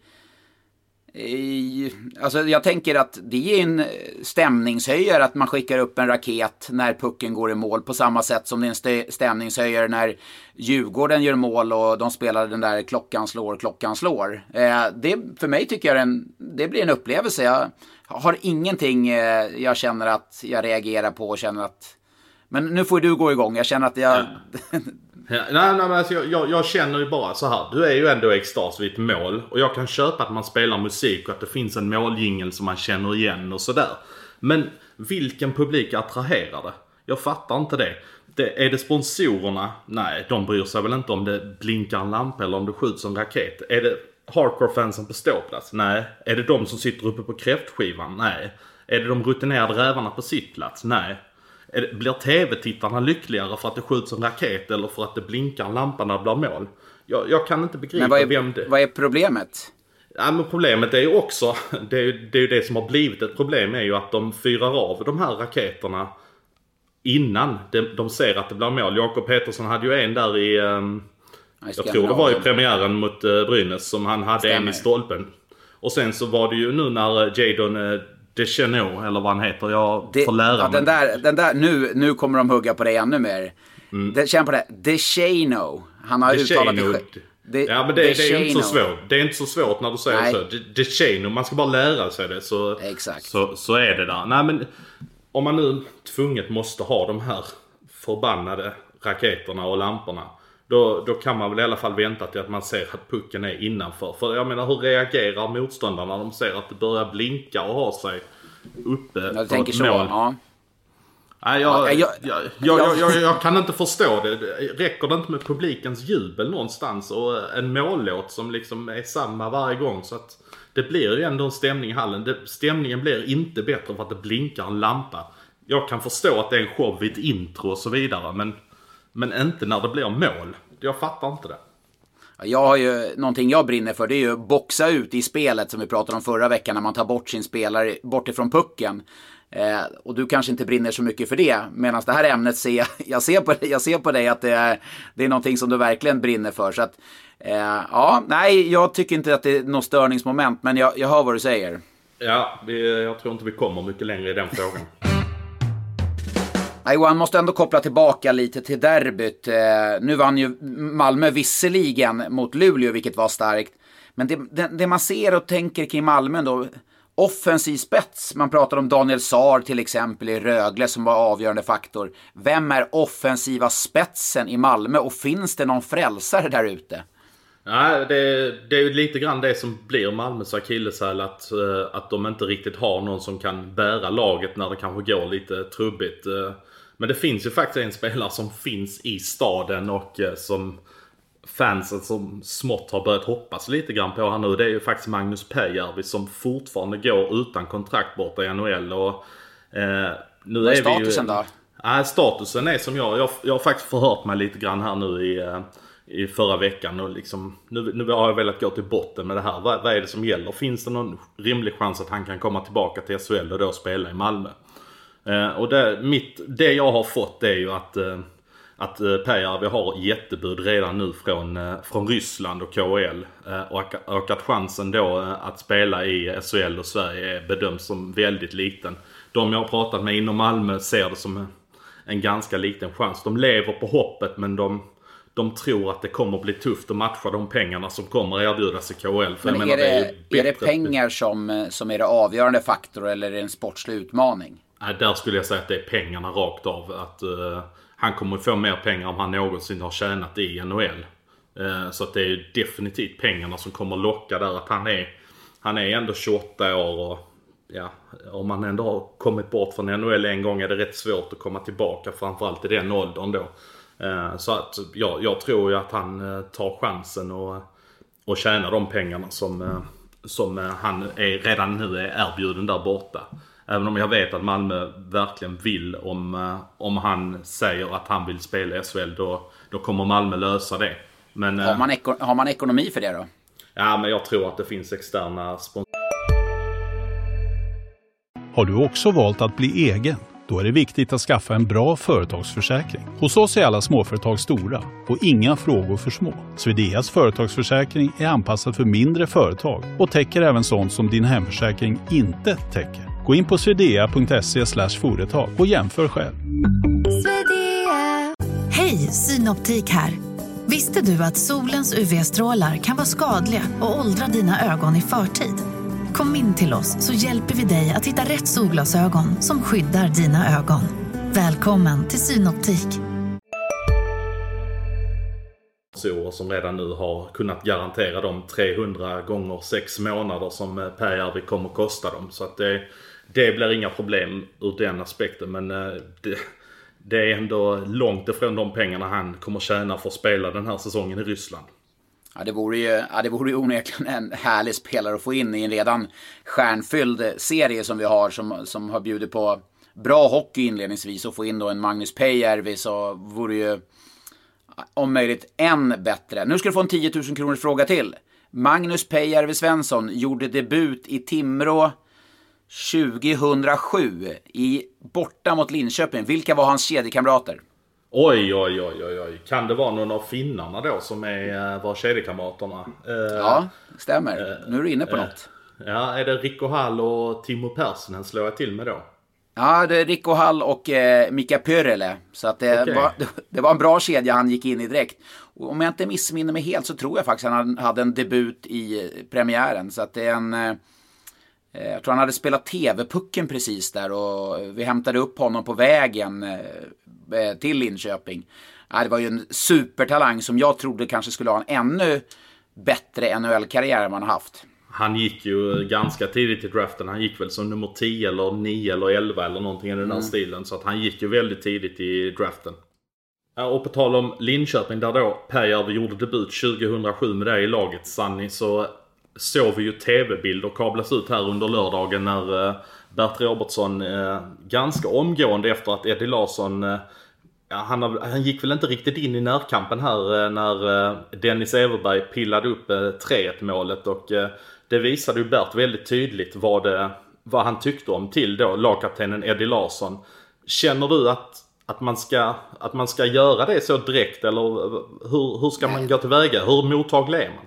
I, alltså jag tänker att det är en stämningshöjare att man skickar upp en raket när pucken går i mål på samma sätt som det är en stämningshöjare när Djurgården gör mål och de spelar den där klockan slår, klockan slår. Eh, det, för mig tycker jag en, det blir en upplevelse. Jag har ingenting eh, jag känner att jag reagerar på och känner att men nu får du gå igång. Jag känner att jag... Ja. nej, nej, men alltså, jag, jag, jag, känner ju bara så här. Du är ju ändå i extas vid ett mål. Och jag kan köpa att man spelar musik och att det finns en måljingel som man känner igen och sådär. Men vilken publik attraherar det? Jag fattar inte det. det. Är det sponsorerna? Nej, de bryr sig väl inte om det blinkar en lampa eller om det skjuts en raket. Är det hardcore-fansen på ståplats? Nej. Är det de som sitter uppe på kräftskivan? Nej. Är det de rutinerade rävarna på sittplats? Nej. Blir tv-tittarna lyckligare för att det skjuts en raket eller för att det blinkar en lampa när det blir mål? Jag, jag kan inte begripa men vad är, vem det... Vad är problemet? Ja, men problemet är ju också, det är ju det, är det som har blivit ett problem är ju att de fyrar av de här raketerna innan de, de ser att det blir mål. Jakob Petersson hade ju en där i, um, jag tror det var i premiären mot uh, Brynäs som han hade Stämmer. en i stolpen. Och sen så var det ju nu när Jadon uh, Deschenaux eller vad han heter. Jag det, får lära ja, mig. Den där, den där, nu, nu kommer de hugga på dig ännu mer. Mm. känn på det. Deschenaux. Han har uttalat det. Det, ja men det, det, är inte så svårt. Det är inte så svårt när du säger Nej. så. Deschenaux, man ska bara lära sig det så, Exakt. så, så är det där. Nej men om man nu tvunget måste ha de här förbannade raketerna och lamporna. Då, då kan man väl i alla fall vänta till att man ser att pucken är innanför. För jag menar hur reagerar motståndarna när de ser att det börjar blinka och ha sig uppe jag tänker så, ja. Nej, jag, jag, jag, jag, kan inte förstå det. Räcker det inte med publikens jubel någonstans och en mållåt som liksom är samma varje gång så att det blir ju ändå en stämning i hallen. stämningen blir inte bättre för att det blinkar en lampa. Jag kan förstå att det är en show vid ett intro och så vidare men men inte när det blir mål. Jag fattar inte det. Jag har ju, någonting jag brinner för det är ju att boxa ut i spelet som vi pratade om förra veckan när man tar bort sin spelare bort ifrån pucken. Eh, och du kanske inte brinner så mycket för det. Medan det här ämnet ser jag, jag, ser på, jag ser på dig att det är, det är någonting som du verkligen brinner för. Så att, eh, ja, nej, jag tycker inte att det är något störningsmoment, men jag, jag hör vad du säger. Ja, vi, jag tror inte vi kommer mycket längre i den frågan. Nej, Johan måste ändå koppla tillbaka lite till derbyt. Eh, nu vann ju Malmö visserligen mot Luleå, vilket var starkt. Men det, det, det, man ser och tänker kring Malmö då, offensiv spets. Man pratar om Daniel Saar till exempel i Rögle som var avgörande faktor. Vem är offensiva spetsen i Malmö och finns det någon frälsare där ute? Nej, det, det är lite grann det som blir Malmös akilleshäl. Att, eh, att de inte riktigt har någon som kan bära laget när det kanske går lite trubbigt. Eh, men det finns ju faktiskt en spelare som finns i staden och eh, som fansen som smått har börjat hoppas lite grann på här nu. Det är ju faktiskt Magnus Pääjärvi som fortfarande går utan kontrakt borta i NHL. Och, eh, nu Vad är, är statusen ju, då? Nej, statusen är som jag, jag, jag har faktiskt förhört mig lite grann här nu i, eh, i förra veckan. Och liksom, nu, nu har jag velat gå till botten med det här. Vad, vad är det som gäller? Finns det någon rimlig chans att han kan komma tillbaka till SHL och då spela i Malmö? Eh, och det, mitt, det jag har fått är ju att eh, att eh, Pääjärvi har jättebud redan nu från, från Ryssland och KHL. Och, och att chansen då att spela i SHL och Sverige bedöms som väldigt liten. De jag har pratat med inom Malmö ser det som en ganska liten chans. De lever på hoppet men de, de tror att det kommer bli tufft att matcha de pengarna som kommer erbjudas i KHL. För men är, det, är, det är, det pengar som, som är det avgörande faktor eller är det en sportslig utmaning? Äh, där skulle jag säga att det är pengarna rakt av. Att, uh, han kommer få mer pengar om han någonsin har tjänat i NHL. Uh, eh, så att det är definitivt pengarna som kommer locka där. Att han är, han är ändå 28 år och ja, om man ändå har kommit bort från NHL en gång är det rätt svårt att komma tillbaka. Framförallt i den åldern då. Uh, så att ja, jag tror ju att han tar chansen och, och tjänar de pengarna som, som han är, redan nu är erbjuden där borta. Även om jag vet att Malmö verkligen vill om, eh, om han säger att han vill spela i SHL då, då kommer Malmö lösa det. Men, har, man har man ekonomi för det då? Ja, men jag tror att det finns externa sponsorer. Har du också valt att bli egen? Då är det viktigt att skaffa en bra företagsförsäkring. Hos oss är alla småföretag stora och inga frågor för små. Swedeas företagsförsäkring är anpassad för mindre företag och täcker även sånt som din hemförsäkring inte täcker. Gå in på swedea.se företag och jämför själv. Hej, Synoptik här. Visste du att solens UV-strålar kan vara skadliga och åldra dina ögon i förtid? Kom in till oss så hjälper vi dig att hitta rätt solglasögon som skyddar dina ögon. Välkommen till Synoptik. Som redan nu har kunnat garantera de 300 gånger 6 månader som eh, Per kommer kosta dem. Så att det det blir inga problem ur den aspekten men eh, det, det är ändå långt ifrån de pengarna han kommer tjäna för att spela den här säsongen i Ryssland. Ja, det vore ju, ja, det vore ju onekligen en härlig spelare att få in i en redan stjärnfylld serie som vi har, som, som har bjudit på bra hockey inledningsvis. Och få in då en Magnus Peijärvi så vore ju om möjligt än bättre. Nu ska du få en 10 000 kronors fråga till. Magnus Peijärvi Svensson gjorde debut i Timrå 2007 i borta mot Linköping. Vilka var hans kedjekamrater? Oj, oj, oj, oj, oj. Kan det vara någon av finnarna då som är, eh, var kedjekamraterna? Uh, ja, stämmer. Uh, nu är du inne på något. Ja, är det Rico Hall och Timo Persson slår jag till med då? Ja, det är Rico Hall och eh, Mika Pörele. Så att det, okay. var, det var en bra kedja han gick in i direkt. Och om jag inte missminner mig helt så tror jag faktiskt han hade en debut i premiären. Så att det är en Eh, jag tror han hade spelat TV-pucken precis där och vi hämtade upp honom på vägen eh, eh, till Linköping. Det var ju en supertalang som jag trodde kanske skulle ha en ännu bättre NHL-karriär än vad han haft. Han gick ju ganska tidigt i draften. Han gick väl som nummer 10 eller 9 eller 11 eller någonting i den där mm. stilen. Så att han gick ju väldigt tidigt i draften. Och på tal om Linköping där då Pääjärvi gjorde debut 2007 med det i laget Sunny så såg vi ju tv-bilder kablas ut här under lördagen när eh, Bert Robertsson eh, ganska omgående efter att Eddie Larsson eh, han, han, gick väl inte riktigt in i närkampen här när Dennis Everberg pillade upp 3-1 målet och det visade ju Bert väldigt tydligt vad, det, vad han tyckte om till då lagkaptenen Eddie Larsson. Känner du att, att, man ska, att man ska göra det så direkt eller hur, hur ska man gå tillväga? Hur mottaglig är man?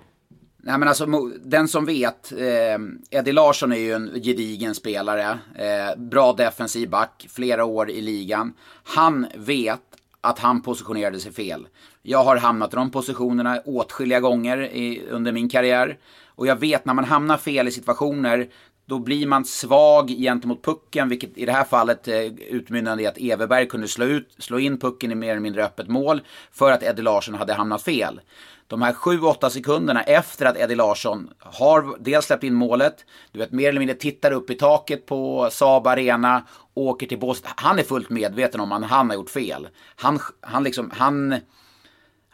Nej men alltså den som vet, eh, Eddie Larsson är ju en gedigen spelare. Eh, bra defensiv back, flera år i ligan. Han vet att han positionerade sig fel. Jag har hamnat i de positionerna åtskilliga gånger i, under min karriär. Och jag vet när man hamnar fel i situationer, då blir man svag gentemot pucken, vilket i det här fallet eh, utmynnade i att Everberg kunde slå, ut, slå in pucken i mer eller mindre öppet mål för att Eddie Larsson hade hamnat fel. De här 7-8 sekunderna efter att Eddie Larsson har dels släppt in målet, du vet mer eller mindre tittar upp i taket på Saab Arena, åker till båset. Han är fullt medveten om att han har gjort fel. Han, han liksom, han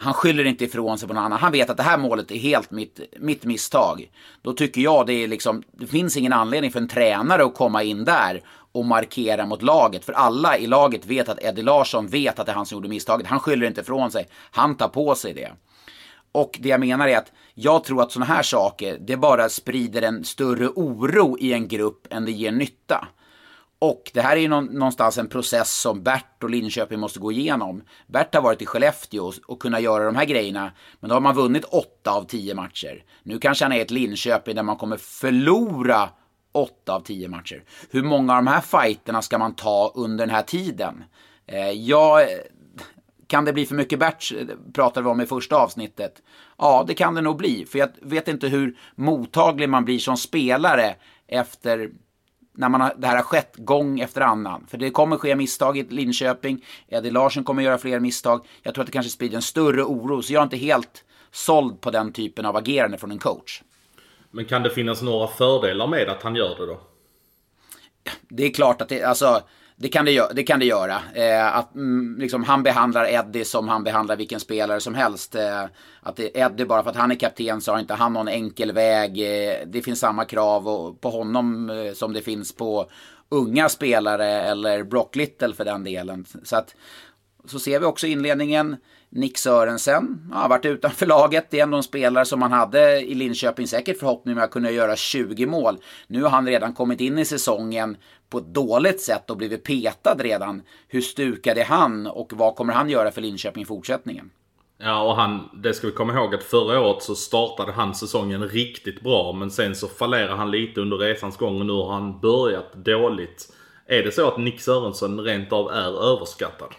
han skyller inte ifrån sig på någon annan. Han vet att det här målet är helt mitt, mitt misstag. Då tycker jag det är liksom, det finns ingen anledning för en tränare att komma in där och markera mot laget. För alla i laget vet att Eddie Larsson vet att det är han som gjorde misstaget. Han skyller inte ifrån sig. Han tar på sig det. Och det jag menar är att jag tror att sådana här saker, det bara sprider en större oro i en grupp än det ger nytta. Och det här är ju någonstans en process som Bert och Linköping måste gå igenom. Bert har varit i Skellefteå och kunnat göra de här grejerna, men då har man vunnit åtta av tio matcher. Nu kanske han är ett Linköping där man kommer förlora åtta av tio matcher. Hur många av de här fighterna ska man ta under den här tiden? Eh, ja, kan det bli för mycket Bert, pratade vi om i första avsnittet. Ja, det kan det nog bli, för jag vet inte hur mottaglig man blir som spelare efter när man har, det här har skett gång efter annan. För det kommer ske misstag i Linköping. Eddie Larsson kommer göra fler misstag. Jag tror att det kanske sprider en större oro. Så jag är inte helt såld på den typen av agerande från en coach. Men kan det finnas några fördelar med att han gör det då? Det är klart att det, alltså det kan det, det, kan det göra. Eh, att mm, liksom, han behandlar Eddie som han behandlar vilken spelare som helst. Eh, att det, Eddie, bara för att han är kapten så har inte han någon enkel väg. Eh, det finns samma krav och, på honom eh, som det finns på unga spelare eller Brock Little för den delen. Så att så ser vi också inledningen. Nick Sörensen har varit utanför laget. Det är ändå en spelare som man hade i Linköping säkert förhoppning med att kunna göra 20 mål. Nu har han redan kommit in i säsongen på ett dåligt sätt och blivit petad redan. Hur stukad är han och vad kommer han göra för Linköping i fortsättningen? Ja, och han, det ska vi komma ihåg att förra året så startade han säsongen riktigt bra. Men sen så fallerade han lite under resans gång och nu har han börjat dåligt. Är det så att Nick Sörensen rent av är överskattad?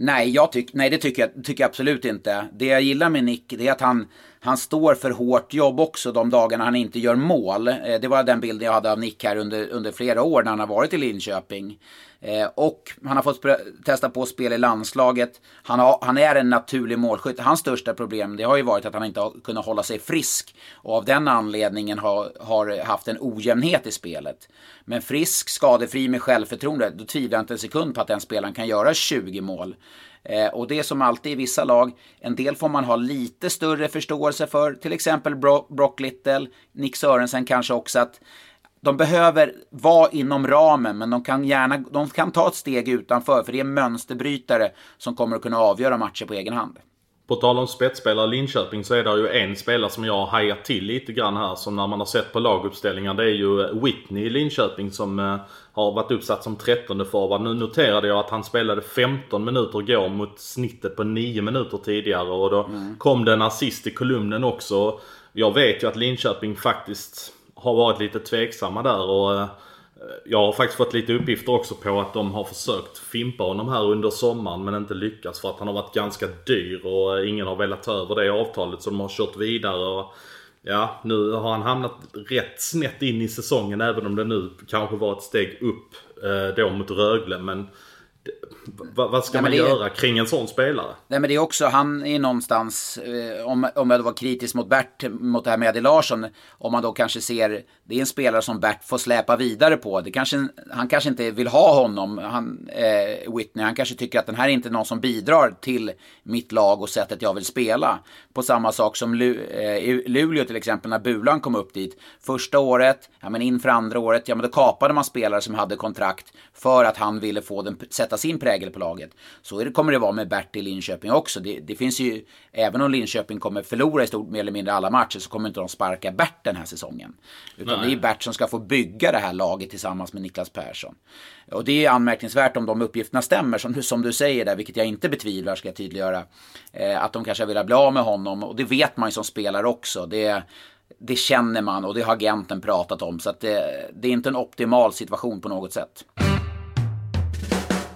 Nej, jag tyck, nej det tycker jag, tycker jag absolut inte. Det jag gillar med Nick det är att han, han står för hårt jobb också de dagarna han inte gör mål. Eh, det var den bilden jag hade av Nick här under, under flera år när han har varit i Linköping. Eh, och han har fått testa på spel i landslaget. Han, har, han är en naturlig målskytt. Hans största problem det har ju varit att han inte har kunnat hålla sig frisk. Och av den anledningen har, har haft en ojämnhet i spelet. Men frisk, skadefri med självförtroende, då tvivlar jag inte en sekund på att den spelaren kan göra 20 mål. Eh, och det är som alltid i vissa lag, en del får man ha lite större förståelse för, till exempel Brock Little, Nick Sörensen kanske också, att de behöver vara inom ramen, men de kan gärna de kan ta ett steg utanför, för det är mönsterbrytare som kommer att kunna avgöra matcher på egen hand. På tal om spetsspelare i Linköping så är det ju en spelare som jag har hajat till lite grann här som när man har sett på laguppställningar. Det är ju Whitney i Linköping som eh, har varit uppsatt som 13 forward. Nu noterade jag att han spelade 15 minuter igår mot snittet på 9 minuter tidigare och då mm. kom det en assist i kolumnen också. Jag vet ju att Linköping faktiskt har varit lite tveksamma där och eh, jag har faktiskt fått lite uppgifter också på att de har försökt fimpa honom här under sommaren men inte lyckats för att han har varit ganska dyr och eh, ingen har velat ta över det avtalet så de har kört vidare. Och ja, nu har han hamnat rätt snett in i säsongen även om det nu kanske var ett steg upp eh, då mot Rögle men vad ska Nej, man göra är, kring en sån spelare? Nej men det är också, han är någonstans, eh, om, om jag då var kritisk mot Bert, mot det här med Eddie Larsson, om man då kanske ser, det är en spelare som Bert får släpa vidare på. Det kanske, han kanske inte vill ha honom, han, eh, Whitney, han kanske tycker att den här är inte någon som bidrar till mitt lag och sättet jag vill spela. På samma sak som Lu, eh, Luleå till exempel, när Bulan kom upp dit. Första året, ja men inför andra året, ja men då kapade man spelare som hade kontrakt för att han ville få den, sätta sin prägel på laget. Så det, kommer det vara med Bert i Linköping också. Det, det, finns ju, även om Linköping kommer förlora i stort mer eller mindre alla matcher så kommer inte de sparka Bert den här säsongen. Utan Nej. det är Bert som ska få bygga det här laget tillsammans med Niklas Persson. Och det är anmärkningsvärt om de uppgifterna stämmer, som, som du säger där, vilket jag inte betvivlar ska jag tydliggöra. Eh, att de kanske vill bli av med honom, och det vet man ju som spelare också. Det, det känner man och det har agenten pratat om. Så det, det är inte en optimal situation på något sätt.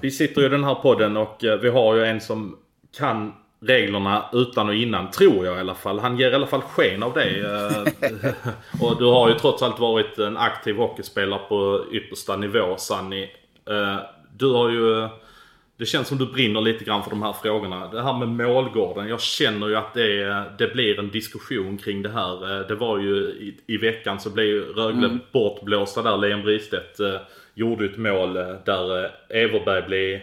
Vi sitter ju i den här podden och eh, vi har ju en som kan reglerna utan och innan, tror jag i alla fall. Han ger i alla fall sken av det. Eh, och du har ju trots allt varit en aktiv hockeyspelare på yppersta nivå, Sanni. Eh, du har ju... Det känns som du brinner lite grann för de här frågorna. Det här med målgården. Jag känner ju att det, det blir en diskussion kring det här. Det var ju i, i veckan så blev Rögle mm. bortblåsta där. Leon Bristedt gjorde ett mål där Everberg blev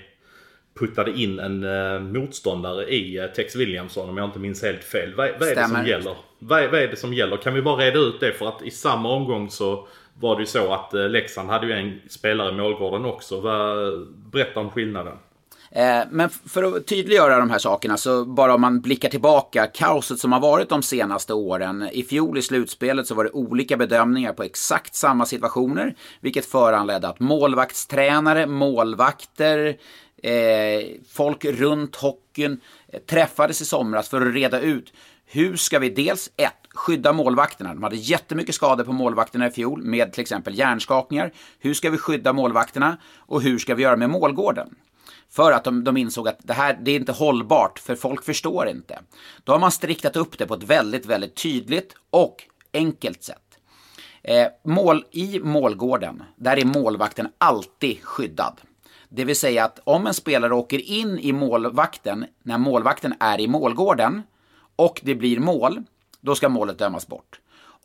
puttade in en uh, motståndare i Tex Williamson om jag inte minns helt fel. Vad, vad är det som gäller? Vad, vad, är det som gäller? Kan vi bara reda ut det? För att i samma omgång så var det ju så att Leksand hade ju en spelare i målgården också. Vad, berätta om skillnaden. Eh, men för att tydliggöra de här sakerna så bara om man blickar tillbaka, kaoset som har varit de senaste åren. I fjol i slutspelet så var det olika bedömningar på exakt samma situationer, vilket föranledde att målvaktstränare, målvakter, eh, folk runt hockeyn eh, träffades i somras för att reda ut hur ska vi dels ett, skydda målvakterna. De hade jättemycket skador på målvakterna i fjol med till exempel hjärnskakningar. Hur ska vi skydda målvakterna och hur ska vi göra med målgården? För att de, de insåg att det här det är inte hållbart, för folk förstår inte. Då har man striktat upp det på ett väldigt, väldigt tydligt och enkelt sätt. Eh, mål, I målgården, där är målvakten alltid skyddad. Det vill säga att om en spelare åker in i målvakten när målvakten är i målgården och det blir mål, då ska målet dömas bort.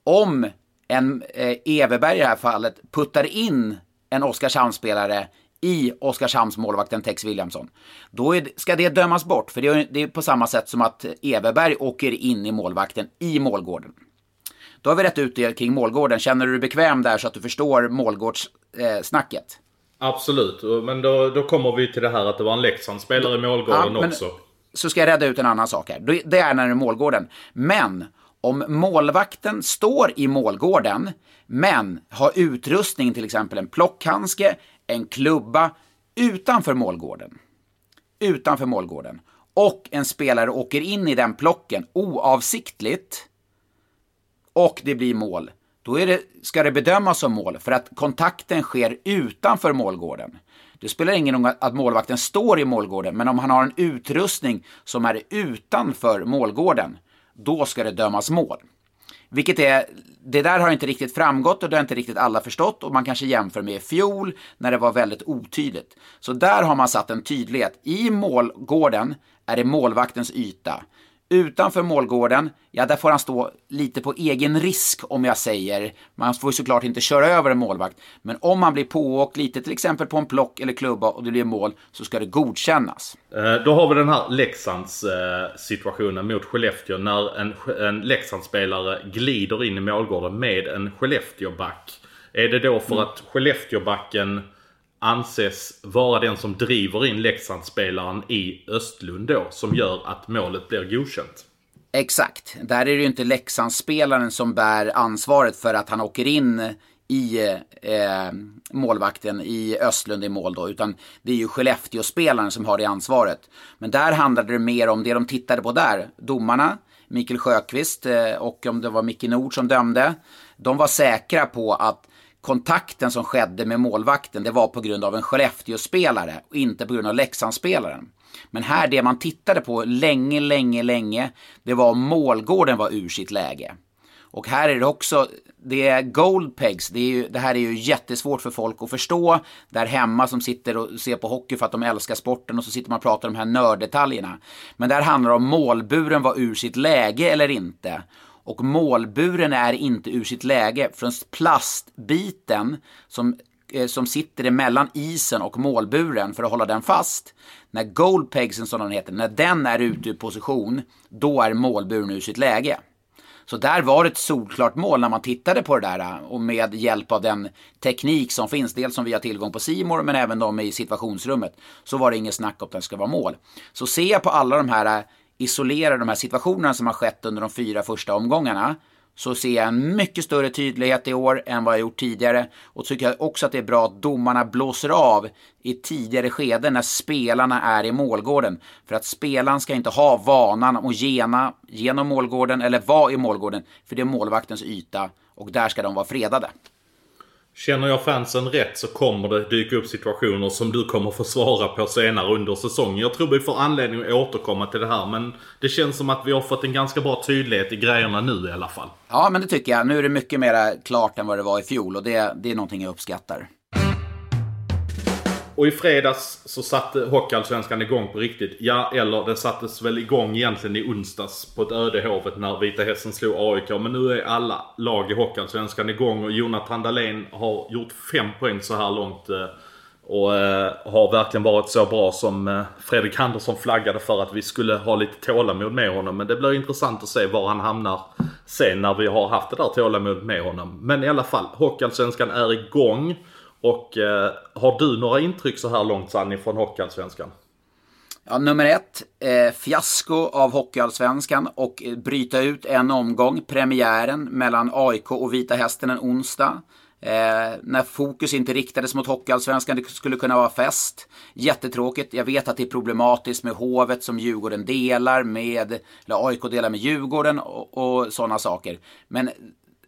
Om en eh, Everberg i det här fallet puttar in en Oskarshamnsspelare i Oskarshamns målvakten Tex Williamson, då är, ska det dömas bort. För det är, det är på samma sätt som att Everberg åker in i målvakten i målgården. Då har vi rätt ut det kring målgården. Känner du dig bekväm där så att du förstår målgårdssnacket? Eh, Absolut, men då, då kommer vi till det här att det var en Leksandsspelare i målgården ja, också. Så ska jag rädda ut en annan sak här. Det är när det är målgården. Men om målvakten står i målgården, men har utrustning, till exempel en plockhandske, en klubba, utanför målgården. Utanför målgården. Och en spelare åker in i den plocken oavsiktligt. Och det blir mål då det, ska det bedömas som mål för att kontakten sker utanför målgården. Det spelar ingen roll att målvakten står i målgården, men om han har en utrustning som är utanför målgården, då ska det dömas mål. Vilket är, det där har inte riktigt framgått och det har inte riktigt alla förstått och man kanske jämför med i fjol när det var väldigt otydligt. Så där har man satt en tydlighet. I målgården är det målvaktens yta. Utanför målgården, ja där får han stå lite på egen risk om jag säger. Man får ju såklart inte köra över en målvakt. Men om man blir pååkt lite, till exempel på en plock eller klubba och det blir mål, så ska det godkännas. Eh, då har vi den här Leksands eh, situationen mot Skellefteå när en, en Leksandsspelare glider in i målgården med en Skellefteåback. Är det då för mm. att Skellefteåbacken anses vara den som driver in Leksandsspelaren i Östlund då, som gör att målet blir godkänt. Exakt. Där är det ju inte Leksandsspelaren som bär ansvaret för att han åker in i eh, målvakten i Östlund i mål då, utan det är ju Skellefteå-spelaren som har det ansvaret. Men där handlade det mer om det de tittade på där, domarna, Mikael Sjöqvist eh, och om det var Micke Nord som dömde. De var säkra på att kontakten som skedde med målvakten, det var på grund av en Skellefteå-spelare och inte på grund av Leksandsspelaren. Men här, det man tittade på länge, länge, länge, det var om målgården var ur sitt läge. Och här är det också, det är gold pegs, det, är ju, det här är ju jättesvårt för folk att förstå där hemma som sitter och ser på hockey för att de älskar sporten och så sitter man och pratar om de här nörddetaljerna. Men där handlar det om målburen var ur sitt läge eller inte. Och målburen är inte ur sitt läge från plastbiten som, eh, som sitter emellan isen och målburen för att hålla den fast. När goalpegsen som den heter, när den är ute ur position, då är målburen ur sitt läge. Så där var det ett solklart mål när man tittade på det där eh, och med hjälp av den teknik som finns, dels som vi har tillgång på Simor men även de i situationsrummet, så var det inget snack om att det ska vara mål. Så ser jag på alla de här eh, isolerar de här situationerna som har skett under de fyra första omgångarna så ser jag en mycket större tydlighet i år än vad jag gjort tidigare. Och tycker jag också att det är bra att domarna blåser av i tidigare skeden när spelarna är i målgården. För att spelaren ska inte ha vanan att gena genom målgården eller vara i målgården. För det är målvaktens yta och där ska de vara fredade. Känner jag fansen rätt så kommer det dyka upp situationer som du kommer få svara på senare under säsongen. Jag tror vi får anledning att återkomma till det här men det känns som att vi har fått en ganska bra tydlighet i grejerna nu i alla fall. Ja, men det tycker jag. Nu är det mycket mer klart än vad det var i fjol och det, det är någonting jag uppskattar. Och i fredags så satte Hockeyallsvenskan igång på riktigt. Ja, eller den sattes väl igång egentligen i onsdags på ett öde hovet när Vita Hästen slog AIK. Men nu är alla lag i Hockeyallsvenskan igång och Jonathan Dahlén har gjort fem poäng så här långt. Eh, och eh, har verkligen varit så bra som eh, Fredrik Andersson flaggade för att vi skulle ha lite tålamod med honom. Men det blir intressant att se var han hamnar sen när vi har haft det där tålamodet med honom. Men i alla fall, Hockeyallsvenskan är igång. Och eh, har du några intryck så här långt Sanni från Hockeyallsvenskan? Ja, nummer ett, eh, fiasko av Hockeyallsvenskan och eh, bryta ut en omgång, premiären mellan AIK och Vita Hästen en onsdag. Eh, när fokus inte riktades mot Hockeyallsvenskan, det skulle kunna vara fest. Jättetråkigt. Jag vet att det är problematiskt med Hovet som Djurgården delar med, eller AIK delar med Djurgården och, och sådana saker. Men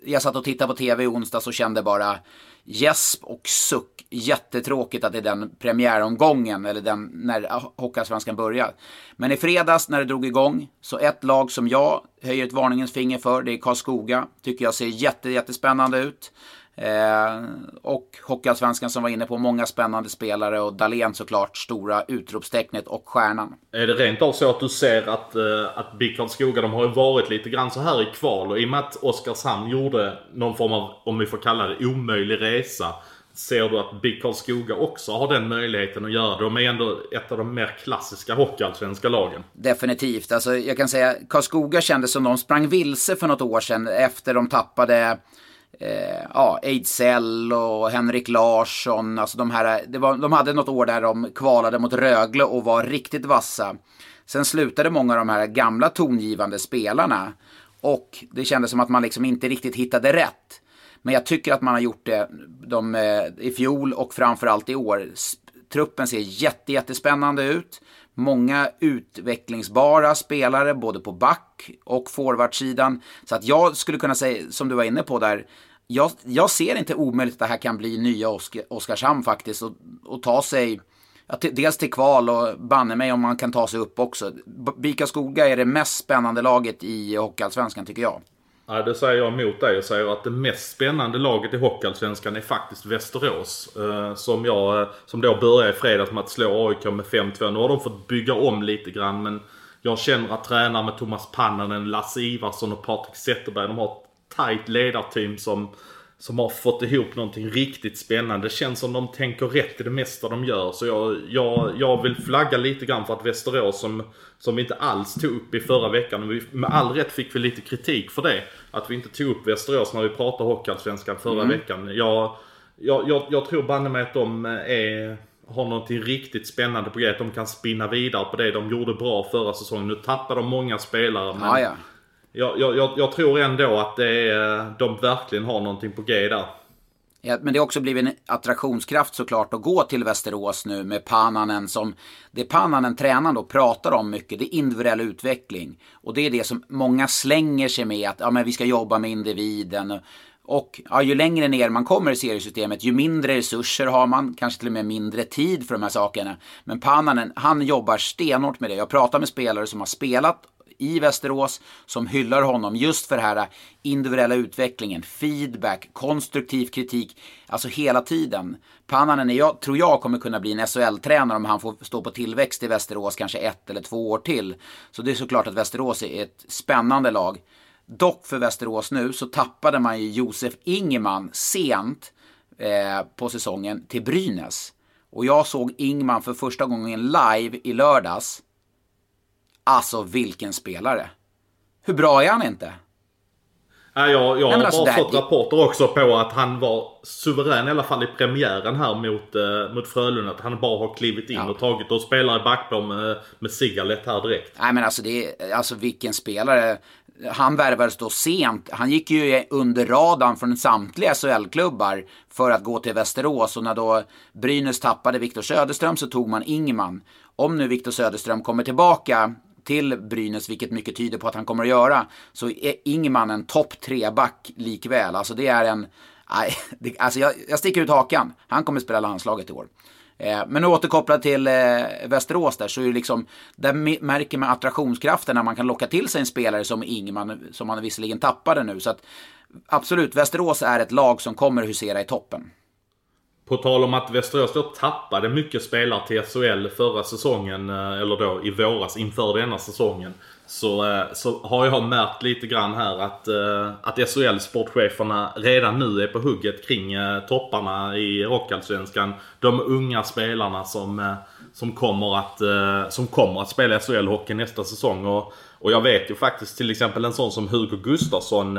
jag satt och tittade på tv i onsdags och kände bara gäsp och suck. Jättetråkigt att det är den premiäromgången, eller den när Hockeyallsvenskan börjar. Men i fredags när det drog igång, så ett lag som jag höjer ett varningens finger för, det är Karlskoga. Tycker jag ser jätte, jättespännande ut. Eh, och Hockeyallsvenskan som var inne på många spännande spelare och Dalen såklart stora utropstecknet och stjärnan. Är det rent av så att du ser att, eh, att BIK Karlskoga, de har ju varit lite grann så här i kval och i och med att Oskarshamn gjorde någon form av, om vi får kalla det, omöjlig resa. Ser du att BIK Karlskoga också har den möjligheten att göra det? De är ändå ett av de mer klassiska hockeyallsvenska lagen. Definitivt. Alltså, jag kan säga Karlskoga kändes som de sprang vilse för något år sedan efter de tappade eh, ja, Ejdsell och Henrik Larsson. Alltså de, här, det var, de hade något år där de kvalade mot Rögle och var riktigt vassa. Sen slutade många av de här gamla tongivande spelarna. Och det kändes som att man liksom inte riktigt hittade rätt. Men jag tycker att man har gjort det de, eh, i fjol och framförallt i år. Truppen ser jätte, jättespännande ut. Många utvecklingsbara spelare både på back och forwardsidan. Så att jag skulle kunna säga, som du var inne på där, jag, jag ser inte omöjligt att det här kan bli nya Oskar, Oskarshamn faktiskt och, och ta sig ja, till, dels till kval och banne mig om man kan ta sig upp också. Bika Skoga är det mest spännande laget i Hockeyallsvenskan tycker jag. Ja, det säger jag emot dig och säger att det mest spännande laget i Hockeyallsvenskan är faktiskt Västerås. Eh, som, jag, eh, som då började i fredags med att slå AIK med 5-2. Nu har de fått bygga om lite grann men jag känner att tränare med Thomas Pannanen, Lasse Ivarsson och Patrik Zetterberg, de har ett tajt ledarteam som som har fått ihop någonting riktigt spännande. Det känns som de tänker rätt i det mesta de gör. Så jag, jag, jag vill flagga lite grann för att Västerås som, som vi inte alls tog upp i förra veckan. Och vi, med all rätt fick vi lite kritik för det. Att vi inte tog upp Västerås när vi pratade Hockeyallsvenskan förra mm. veckan. Jag, jag, jag, jag tror banne mig att de är, har någonting riktigt spännande på grejet. De kan spinna vidare på det de gjorde bra förra säsongen. Nu tappar de många spelare. Men ja, ja jag, jag, jag, tror ändå att det är, de verkligen har någonting på G där. Ja, men det har också blivit en attraktionskraft såklart att gå till Västerås nu med Pananen som det Pananen tränaren då pratar om mycket, det är individuell utveckling. Och det är det som många slänger sig med att ja, men vi ska jobba med individen. Och ja, ju längre ner man kommer i seriesystemet, ju mindre resurser har man, kanske till och med mindre tid för de här sakerna. Men Pananen, han jobbar stenhårt med det. Jag pratar med spelare som har spelat i Västerås som hyllar honom just för den här individuella utvecklingen, feedback, konstruktiv kritik, alltså hela tiden. Pannanen är jag, tror jag kommer kunna bli en SHL-tränare om han får stå på tillväxt i Västerås kanske ett eller två år till. Så det är såklart att Västerås är ett spännande lag. Dock för Västerås nu så tappade man ju Josef Ingeman sent eh, på säsongen till Brynäs. Och jag såg Ingman för första gången live i lördags. Alltså vilken spelare. Hur bra är han inte? Ja, jag, jag Nej, har alltså, bara fått rapporter också på att han var suverän i alla fall i premiären här mot, eh, mot Frölunda. Att han bara har klivit in ja. och tagit och spelar i backplan med, med Sigalet här direkt. Nej men alltså, det är, alltså vilken spelare. Han värvades då sent. Han gick ju under radarn från samtliga SHL-klubbar för att gå till Västerås. Och när då Brynäs tappade Viktor Söderström så tog man Ingman. Om nu Viktor Söderström kommer tillbaka till Brynäs, vilket mycket tyder på att han kommer att göra, så är Ingman en topp tre-back likväl. Alltså det är en Nej, det, alltså jag, jag sticker ut hakan. Han kommer spela landslaget i år. Eh, men återkopplat till eh, Västerås där så är det liksom, där märker man attraktionskraften när man kan locka till sig en spelare som Ingman, som man visserligen tappade nu. Så att absolut, Västerås är ett lag som kommer husera i toppen. På tal om att Västerås då tappade mycket spelare till SHL förra säsongen, eh, eller då i våras inför denna säsongen. Så, eh, så har jag märkt lite grann här att, eh, att SHL-sportcheferna redan nu är på hugget kring topparna i Rockallsvenskan. De unga spelarna som, som, kommer att, som kommer att spela SHL-hockey nästa säsong. Och, och jag vet ju faktiskt till exempel en sån som Hugo Gustafsson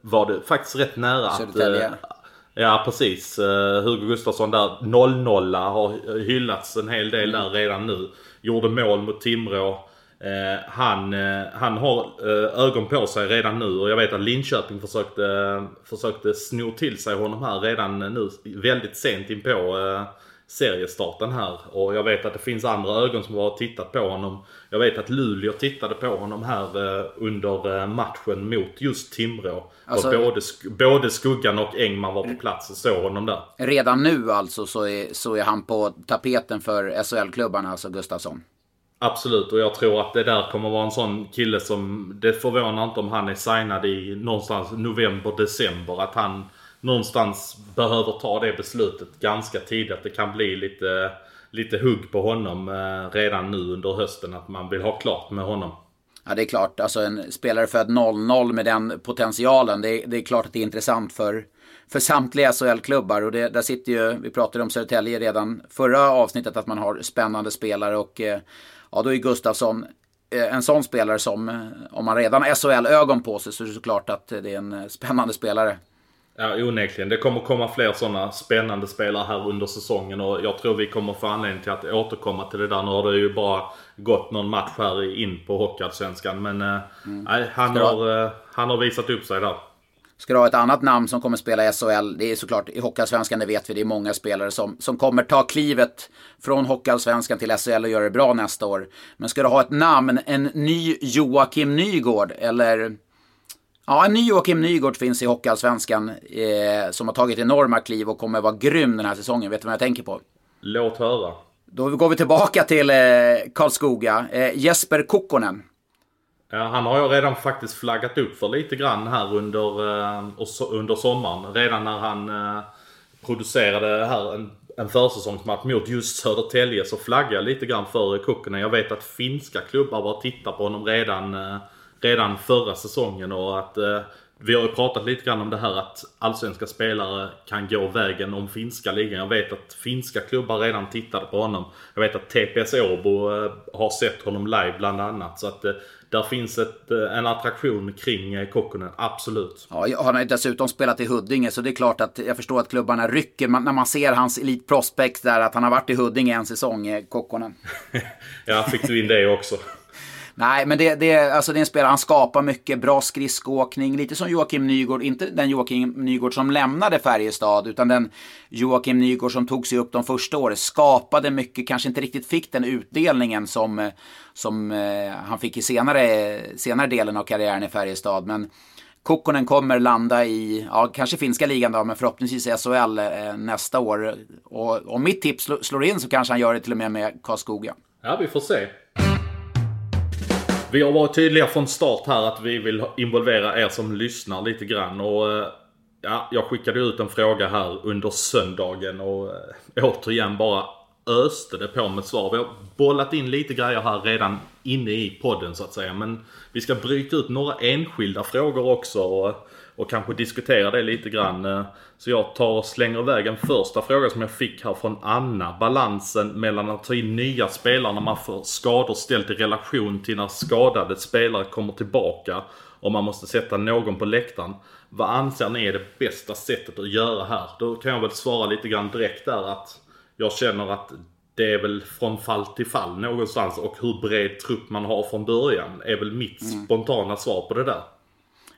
var det faktiskt rätt nära att, Ja precis. Eh, Hugo Gustafsson där 0-0 har hyllats en hel del där redan nu. Gjorde mål mot Timrå. Eh, han, eh, han har ögon på sig redan nu och jag vet att Linköping försökte, försökte sno till sig honom här redan nu väldigt sent in på seriestarten här. Och jag vet att det finns andra ögon som har tittat på honom. Jag vet att Luleå tittade på honom här eh, under eh, matchen mot just Timrå. Alltså, både, både Skuggan och Engman var på plats och såg honom där. Redan nu alltså så är, så är han på tapeten för SHL-klubbarna, alltså Gustafsson? Absolut, och jag tror att det där kommer vara en sån kille som... Det förvånar inte om han är signad i någonstans november, december. Att han någonstans behöver ta det beslutet ganska tidigt. Att det kan bli lite, lite hugg på honom eh, redan nu under hösten. Att man vill ha klart med honom. Ja, det är klart. Alltså en spelare född 0-0 med den potentialen. Det är, det är klart att det är intressant för, för samtliga SHL-klubbar. Och det, där sitter ju, vi pratade om Södertälje redan förra avsnittet, att man har spännande spelare. Och eh, ja, då är Gustafsson eh, en sån spelare som, om man redan har SHL-ögon på sig, så är det såklart att det är en spännande spelare. Ja, onekligen. Det kommer komma fler sådana spännande spelare här under säsongen och jag tror vi kommer få anledning till att återkomma till det där. Nu har det ju bara gått någon match här in på Hockeyallsvenskan men eh, mm. nej, han, har, eh, han har visat upp sig där. Ska du ha ett annat namn som kommer spela i SHL? Det är såklart i Hockeyallsvenskan, det vet vi. Det är många spelare som, som kommer ta klivet från Hockeyallsvenskan till SHL och göra det bra nästa år. Men ska du ha ett namn, en ny Joakim Nygård eller Ja, en ny Joakim Nygård finns i Hockeyallsvenskan eh, som har tagit enorma kliv och kommer vara grym den här säsongen. Vet du vad jag tänker på? Låt höra. Då går vi tillbaka till eh, Karlskoga. Eh, Jesper Kokkonen. Ja, han har jag redan faktiskt flaggat upp för lite grann här under, eh, under sommaren. Redan när han eh, producerade här en, en försäsongsmatch mot just Södertälje så flaggade jag lite grann för Kokkonen. Jag vet att finska klubbar var och tittade på honom redan eh, redan förra säsongen och att eh, vi har ju pratat lite grann om det här att allsvenska spelare kan gå vägen om finska ligan. Jag vet att finska klubbar redan tittade på honom. Jag vet att TPS Åbo eh, har sett honom live bland annat. Så att eh, där finns ett, eh, en attraktion kring eh, Kokkonen, absolut. Ja, han har dessutom spelat i Huddinge så det är klart att jag förstår att klubbarna rycker när man ser hans Elite Prospect där att han har varit i Huddinge en säsong, eh, Kokkonen. ja, fick du in det också. Nej, men det, det, alltså det är en spelare, han skapar mycket, bra skridskoåkning, lite som Joakim Nygård, inte den Joakim Nygård som lämnade Färjestad, utan den Joakim Nygård som tog sig upp de första åren, skapade mycket, kanske inte riktigt fick den utdelningen som, som eh, han fick i senare, senare delen av karriären i Färjestad. Men Kokkonen kommer landa i, ja, kanske finska ligan då, men förhoppningsvis i SHL eh, nästa år. Och om mitt tips slår in så kanske han gör det till och med med Karlskoga. Ja, vi får se. Vi har varit tydliga från start här att vi vill involvera er som lyssnar lite grann. Och eh, ja, jag skickade ut en fråga här under söndagen och eh, återigen bara öste det på med svar. Vi har bollat in lite grejer här redan inne i podden så att säga. Men vi ska bryta ut några enskilda frågor också. Och, och kanske diskutera det lite grann. Eh, så jag tar och slänger iväg en första fråga som jag fick här från Anna. Balansen mellan att ta in nya spelare när man får skador ställt i relation till när skadade spelare kommer tillbaka och man måste sätta någon på läktaren. Vad anser ni är det bästa sättet att göra här? Då kan jag väl svara lite grann direkt där att jag känner att det är väl från fall till fall någonstans och hur bred trupp man har från början är väl mitt mm. spontana svar på det där.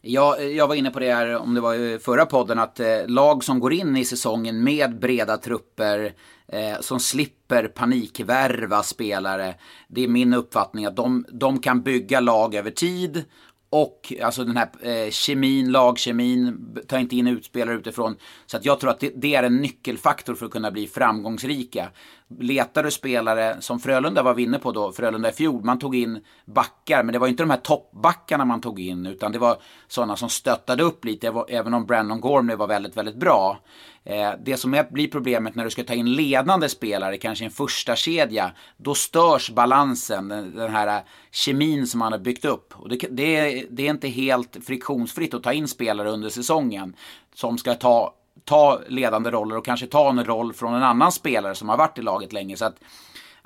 Jag, jag var inne på det här, om det var i förra podden, att eh, lag som går in i säsongen med breda trupper, eh, som slipper panikvärva spelare, det är min uppfattning att de, de kan bygga lag över tid och alltså den här eh, kemin, lagkemin, ta inte in utspelare utifrån. Så att jag tror att det, det, är en nyckelfaktor för att kunna bli framgångsrika. Letar du spelare, som Frölunda var inne på då, Frölunda i fjol, man tog in backar, men det var inte de här toppbackarna man tog in, utan det var sådana som stöttade upp lite, även om Brandon Gormley var väldigt, väldigt bra. Eh, det som är, blir problemet när du ska ta in ledande spelare, kanske en första kedja, då störs balansen, den, den här kemin som man har byggt upp. Och det, det, det är inte helt friktionsfritt att ta in spelare under säsongen som ska ta, ta ledande roller och kanske ta en roll från en annan spelare som har varit i laget länge. Så att,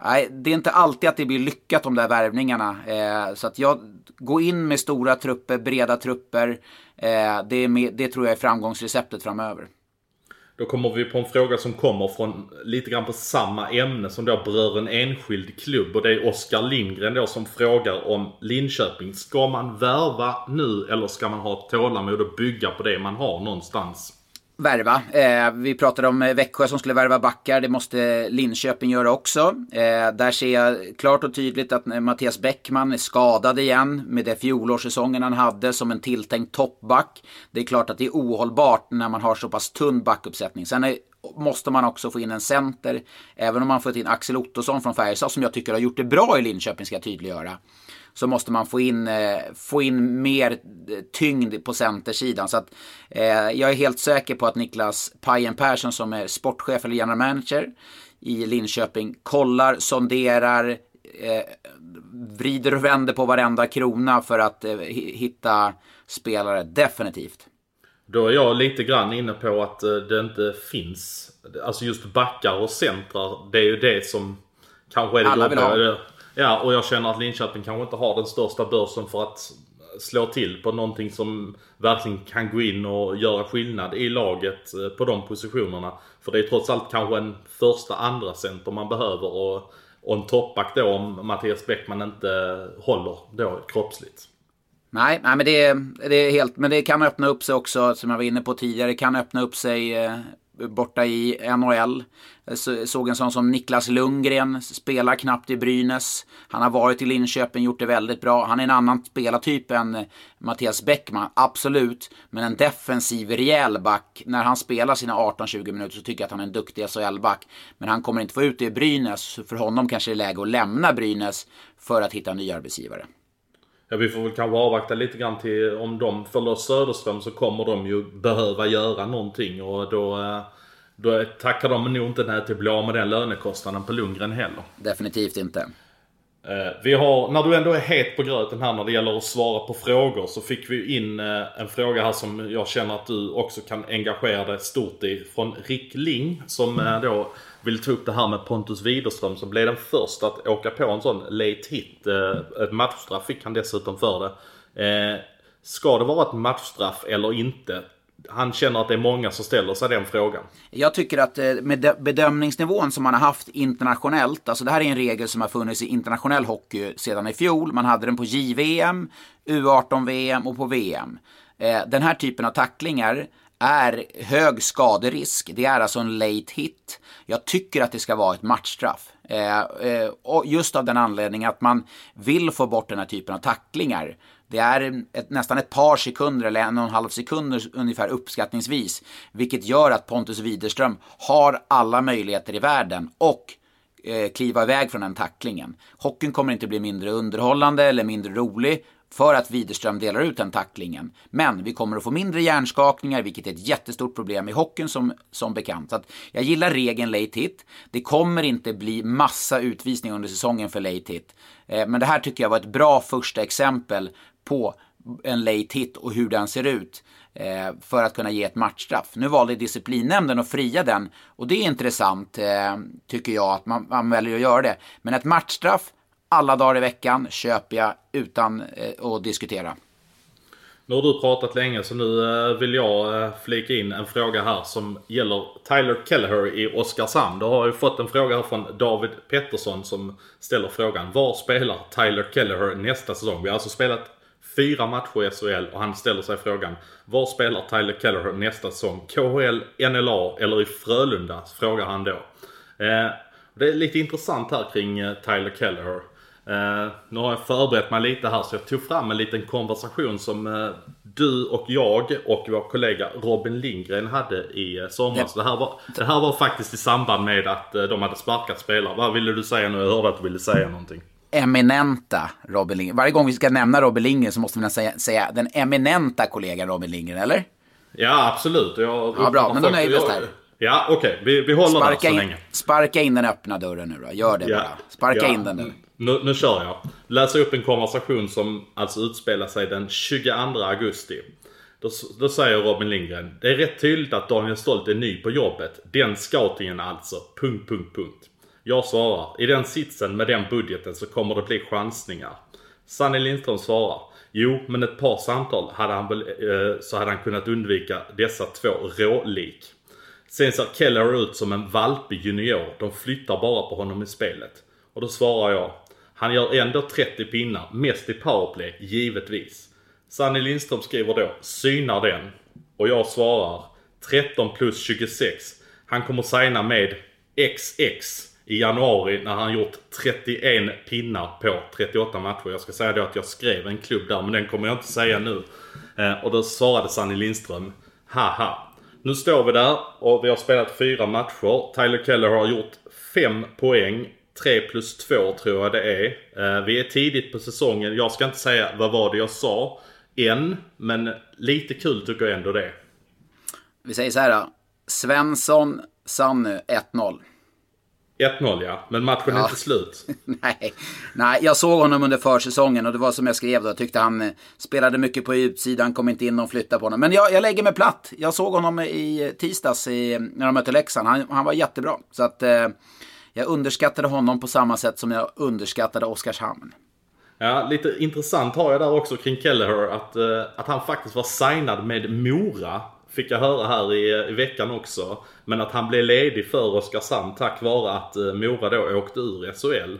Nej, det är inte alltid att det blir lyckat de där värvningarna. Eh, så att jag går in med stora trupper, breda trupper. Eh, det, med, det tror jag är framgångsreceptet framöver. Då kommer vi på en fråga som kommer från lite grann på samma ämne som då berör en enskild klubb. Och det är Oskar Lindgren då som frågar om Linköping. Ska man värva nu eller ska man ha tålamod och bygga på det man har någonstans? Värva. Eh, vi pratade om eh, Växjö som skulle värva backar. Det måste Linköping göra också. Eh, där ser jag klart och tydligt att eh, Mattias Bäckman är skadad igen med det fjolårssäsongen han hade som en tilltänkt toppback. Det är klart att det är ohållbart när man har så pass tunn backuppsättning. Sen är, måste man också få in en center. Även om man fått in Axel Ottosson från Färjestad som jag tycker har gjort det bra i Linköping ska jag tydliggöra så måste man få in, eh, få in mer tyngd på centersidan. Så att, eh, jag är helt säker på att Niklas Pajen Persson som är sportchef eller general manager i Linköping kollar, sonderar, eh, vrider och vänder på varenda krona för att eh, hitta spelare, definitivt. Då är jag lite grann inne på att eh, det inte finns, alltså just backar och centrar, det är ju det som kanske är det Alla ha. Ja, och jag känner att Linköping kanske inte har den största börsen för att slå till på någonting som verkligen kan gå in och göra skillnad i laget eh, på de positionerna. För det är trots allt kanske en första, andra center man behöver och, och en toppback då om Mattias Bäckman inte håller då kroppsligt. Nej, nej men det, det är helt, men det kan öppna upp sig också, som jag var inne på tidigare, det kan öppna upp sig eh, borta i NHL. Såg en sån som Niklas Lundgren, spelar knappt i Brynäs. Han har varit i Linköping, gjort det väldigt bra. Han är en annan spelartyp än eh, Mattias Bäckman, absolut. Men en defensiv, rejäl back. När han spelar sina 18-20 minuter så tycker jag att han är en duktig SHL-back. Men han kommer inte få ut det i Brynäs. För honom kanske det är läge att lämna Brynäs för att hitta en ny arbetsgivare. Ja, vi får väl kanske avvakta lite grann till om de får loss Söderström så kommer de ju behöva göra någonting och då, eh, då tackar de nog inte nej till att bli av med den lönekostnaden på Lundgren heller. Definitivt inte. Eh, vi har, när du ändå är het på gröten här när det gäller att svara på frågor så fick vi in eh, en fråga här som jag känner att du också kan engagera dig stort i. Från Rick Ling som då vill ta upp det här med Pontus Widerström som blev den första att åka på en sån late hit. Eh, ett matchstraff fick han dessutom för det. Eh, ska det vara ett matchstraff eller inte? Han känner att det är många som ställer sig den frågan. Jag tycker att eh, med bedömningsnivån som man har haft internationellt, alltså det här är en regel som har funnits i internationell hockey sedan i fjol. Man hade den på JVM, U18-VM och på VM. Den här typen av tacklingar är hög skaderisk. Det är alltså en late hit. Jag tycker att det ska vara ett matchstraff. Eh, eh, och just av den anledningen att man vill få bort den här typen av tacklingar. Det är ett, nästan ett par sekunder eller en och en halv sekunder ungefär uppskattningsvis. Vilket gör att Pontus Widerström har alla möjligheter i världen och eh, kliva iväg från den tacklingen. Hockeyn kommer inte bli mindre underhållande eller mindre rolig för att Widerström delar ut den tacklingen. Men vi kommer att få mindre hjärnskakningar, vilket är ett jättestort problem i hockeyn som, som bekant. Så jag gillar regeln late hit. Det kommer inte bli massa utvisningar under säsongen för late hit. Eh, men det här tycker jag var ett bra första exempel på en late hit och hur den ser ut eh, för att kunna ge ett matchstraff. Nu valde disciplinnämnden att fria den och det är intressant eh, tycker jag att man, man väljer att göra det. Men ett matchstraff alla dagar i veckan köper jag utan eh, att diskutera. Nu har du pratat länge så nu eh, vill jag eh, flika in en fråga här som gäller Tyler Kelleher i Oskarshamn. Du har ju fått en fråga här från David Pettersson som ställer frågan Var spelar Tyler Kelleher nästa säsong? Vi har alltså spelat fyra matcher i SHL och han ställer sig frågan Var spelar Tyler Kelleher nästa säsong? KHL, NLA eller i Frölunda? Frågar han då. det är lite intressant här kring Tyler Kelleher. Eh, nu har jag förberett mig lite här så jag tog fram en liten konversation som eh, du och jag och vår kollega Robin Lindgren hade i eh, somras. Det, här var, det här var faktiskt i samband med att de hade sparkat spelare. Vad ville du säga nu? Jag hörde att du ville säga någonting. Eminenta Robin Lindgren. Varje gång vi ska nämna Robin Lindgren så måste vi säga, säga den eminenta kollegan Robin Lindgren, eller? Ja, absolut. Jag, Ja, bra, men då nöjer vi oss där. Ja, okej. Vi, vi håller där Sparka så in, länge. sparka in den öppna dörren nu då. Gör det Ja. bara. Sparka Ja. in den nu. Nu, nu kör jag. Läser upp en konversation som alltså utspelar sig den 22 augusti. Då, då säger Robin Lindgren. Det är rätt tydligt att Daniel Stolt är ny på jobbet. Den scoutingen alltså. Punkt, punkt, punkt. Jag svarar. I den sitsen med den budgeten så kommer det bli chansningar. Sanny Lindström svarar. Jo, men ett par samtal hade han väl, eh, så hade han kunnat undvika dessa två rålik. Sen ser Keller ut som en valpig junior. De flyttar bara på honom i spelet. Och då svarar jag. Han gör ändå 30 pinnar, mest i powerplay, givetvis. Sanny Lindström skriver då, synar den. Och jag svarar, 13 plus 26. Han kommer signa med XX i januari när han gjort 31 pinnar på 38 matcher. Jag ska säga då att jag skrev en klubb där, men den kommer jag inte säga nu. Eh, och då svarade Sanny Lindström, haha. Nu står vi där och vi har spelat fyra matcher. Tyler Keller har gjort 5 poäng. 3 plus 2 tror jag det är. Eh, Vi är tidigt på säsongen. Jag ska inte säga vad var det jag sa än. Men lite kul tycker jag ändå det. Vi säger så här då. Svensson, Sanny, 1-0. 1-0 ja, men matchen är Ja. inte slut. Nej, nej, jag såg honom under försäsongen och det var som jag skrev då. Jag tyckte han eh, spelade mycket på utsidan, kom inte in och flyttade på honom. Men jag, jag lägger mig platt. Jag såg honom i tisdags i, när de mötte Leksand. Han, han var jättebra. Så att eh, jag underskattade honom på samma sätt som jag underskattade Oskarshamn. Ja, lite intressant har jag där också kring Kelleher att, eh, att han faktiskt var signad med Mora. Fick jag höra här i, eh, i veckan också. Men att han blev ledig för Oskarshamn tack vare att eh, Mora då åkte ur SHL.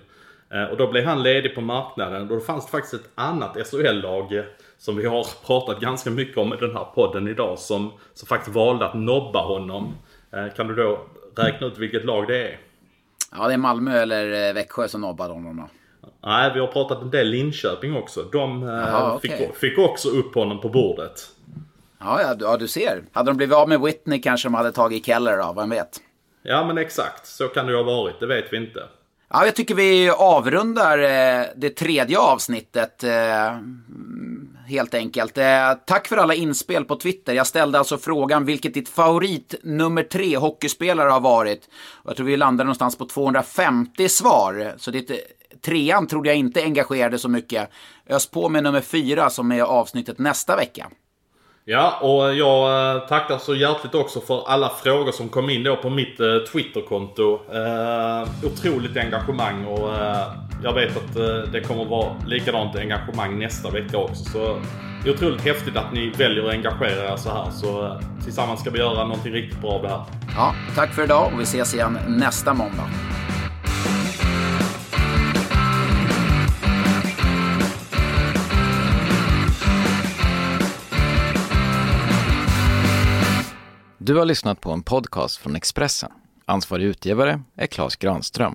Och då blev han ledig på marknaden och då fanns det faktiskt ett annat SHL-lag som vi har pratat ganska mycket om i den här podden idag som, som faktiskt valde att nobba honom. Kan du då räkna ut vilket lag det är? Ja, det är Malmö eller eh, Växjö som nobbade honom då. Nej, vi har pratat en del Linköping också. De eh, Jaha, fick, okej. fick också upp honom på bordet. Ja, ja, du- ja, du ser. Hade de blivit av med Whitney kanske de hade tagit Keller då, vem vet? Ja men exakt, så kan det ju ha varit, det vet vi inte. Ja, jag tycker vi avrundar eh, det tredje avsnittet. Helt enkelt. Eh, tack för alla inspel på Twitter. Jag ställde alltså frågan vilket ditt favorit nummer tre hockeyspelare har varit. Och jag tror vi landade någonstans på 250 svar. Så ditt, eh, trean trodde jag inte engagerade så mycket. Ös på med nummer fyra som är avsnittet nästa vecka. Ja, och jag eh, tackar så hjärtligt också för alla frågor som kom in då på mitt eh, Twitterkonto. Eh, otroligt engagemang och eh, jag vet att eh, det kommer vara likadant engagemang nästa vecka också. Så det är otroligt häftigt att ni väljer att engagera er så här. Så eh, tillsammans ska vi göra någonting riktigt bra av det här. Ja, tack för idag och vi ses igen nästa måndag. Du har lyssnat på en podcast från Expressen. Ansvarig utgivare är Klas Granström.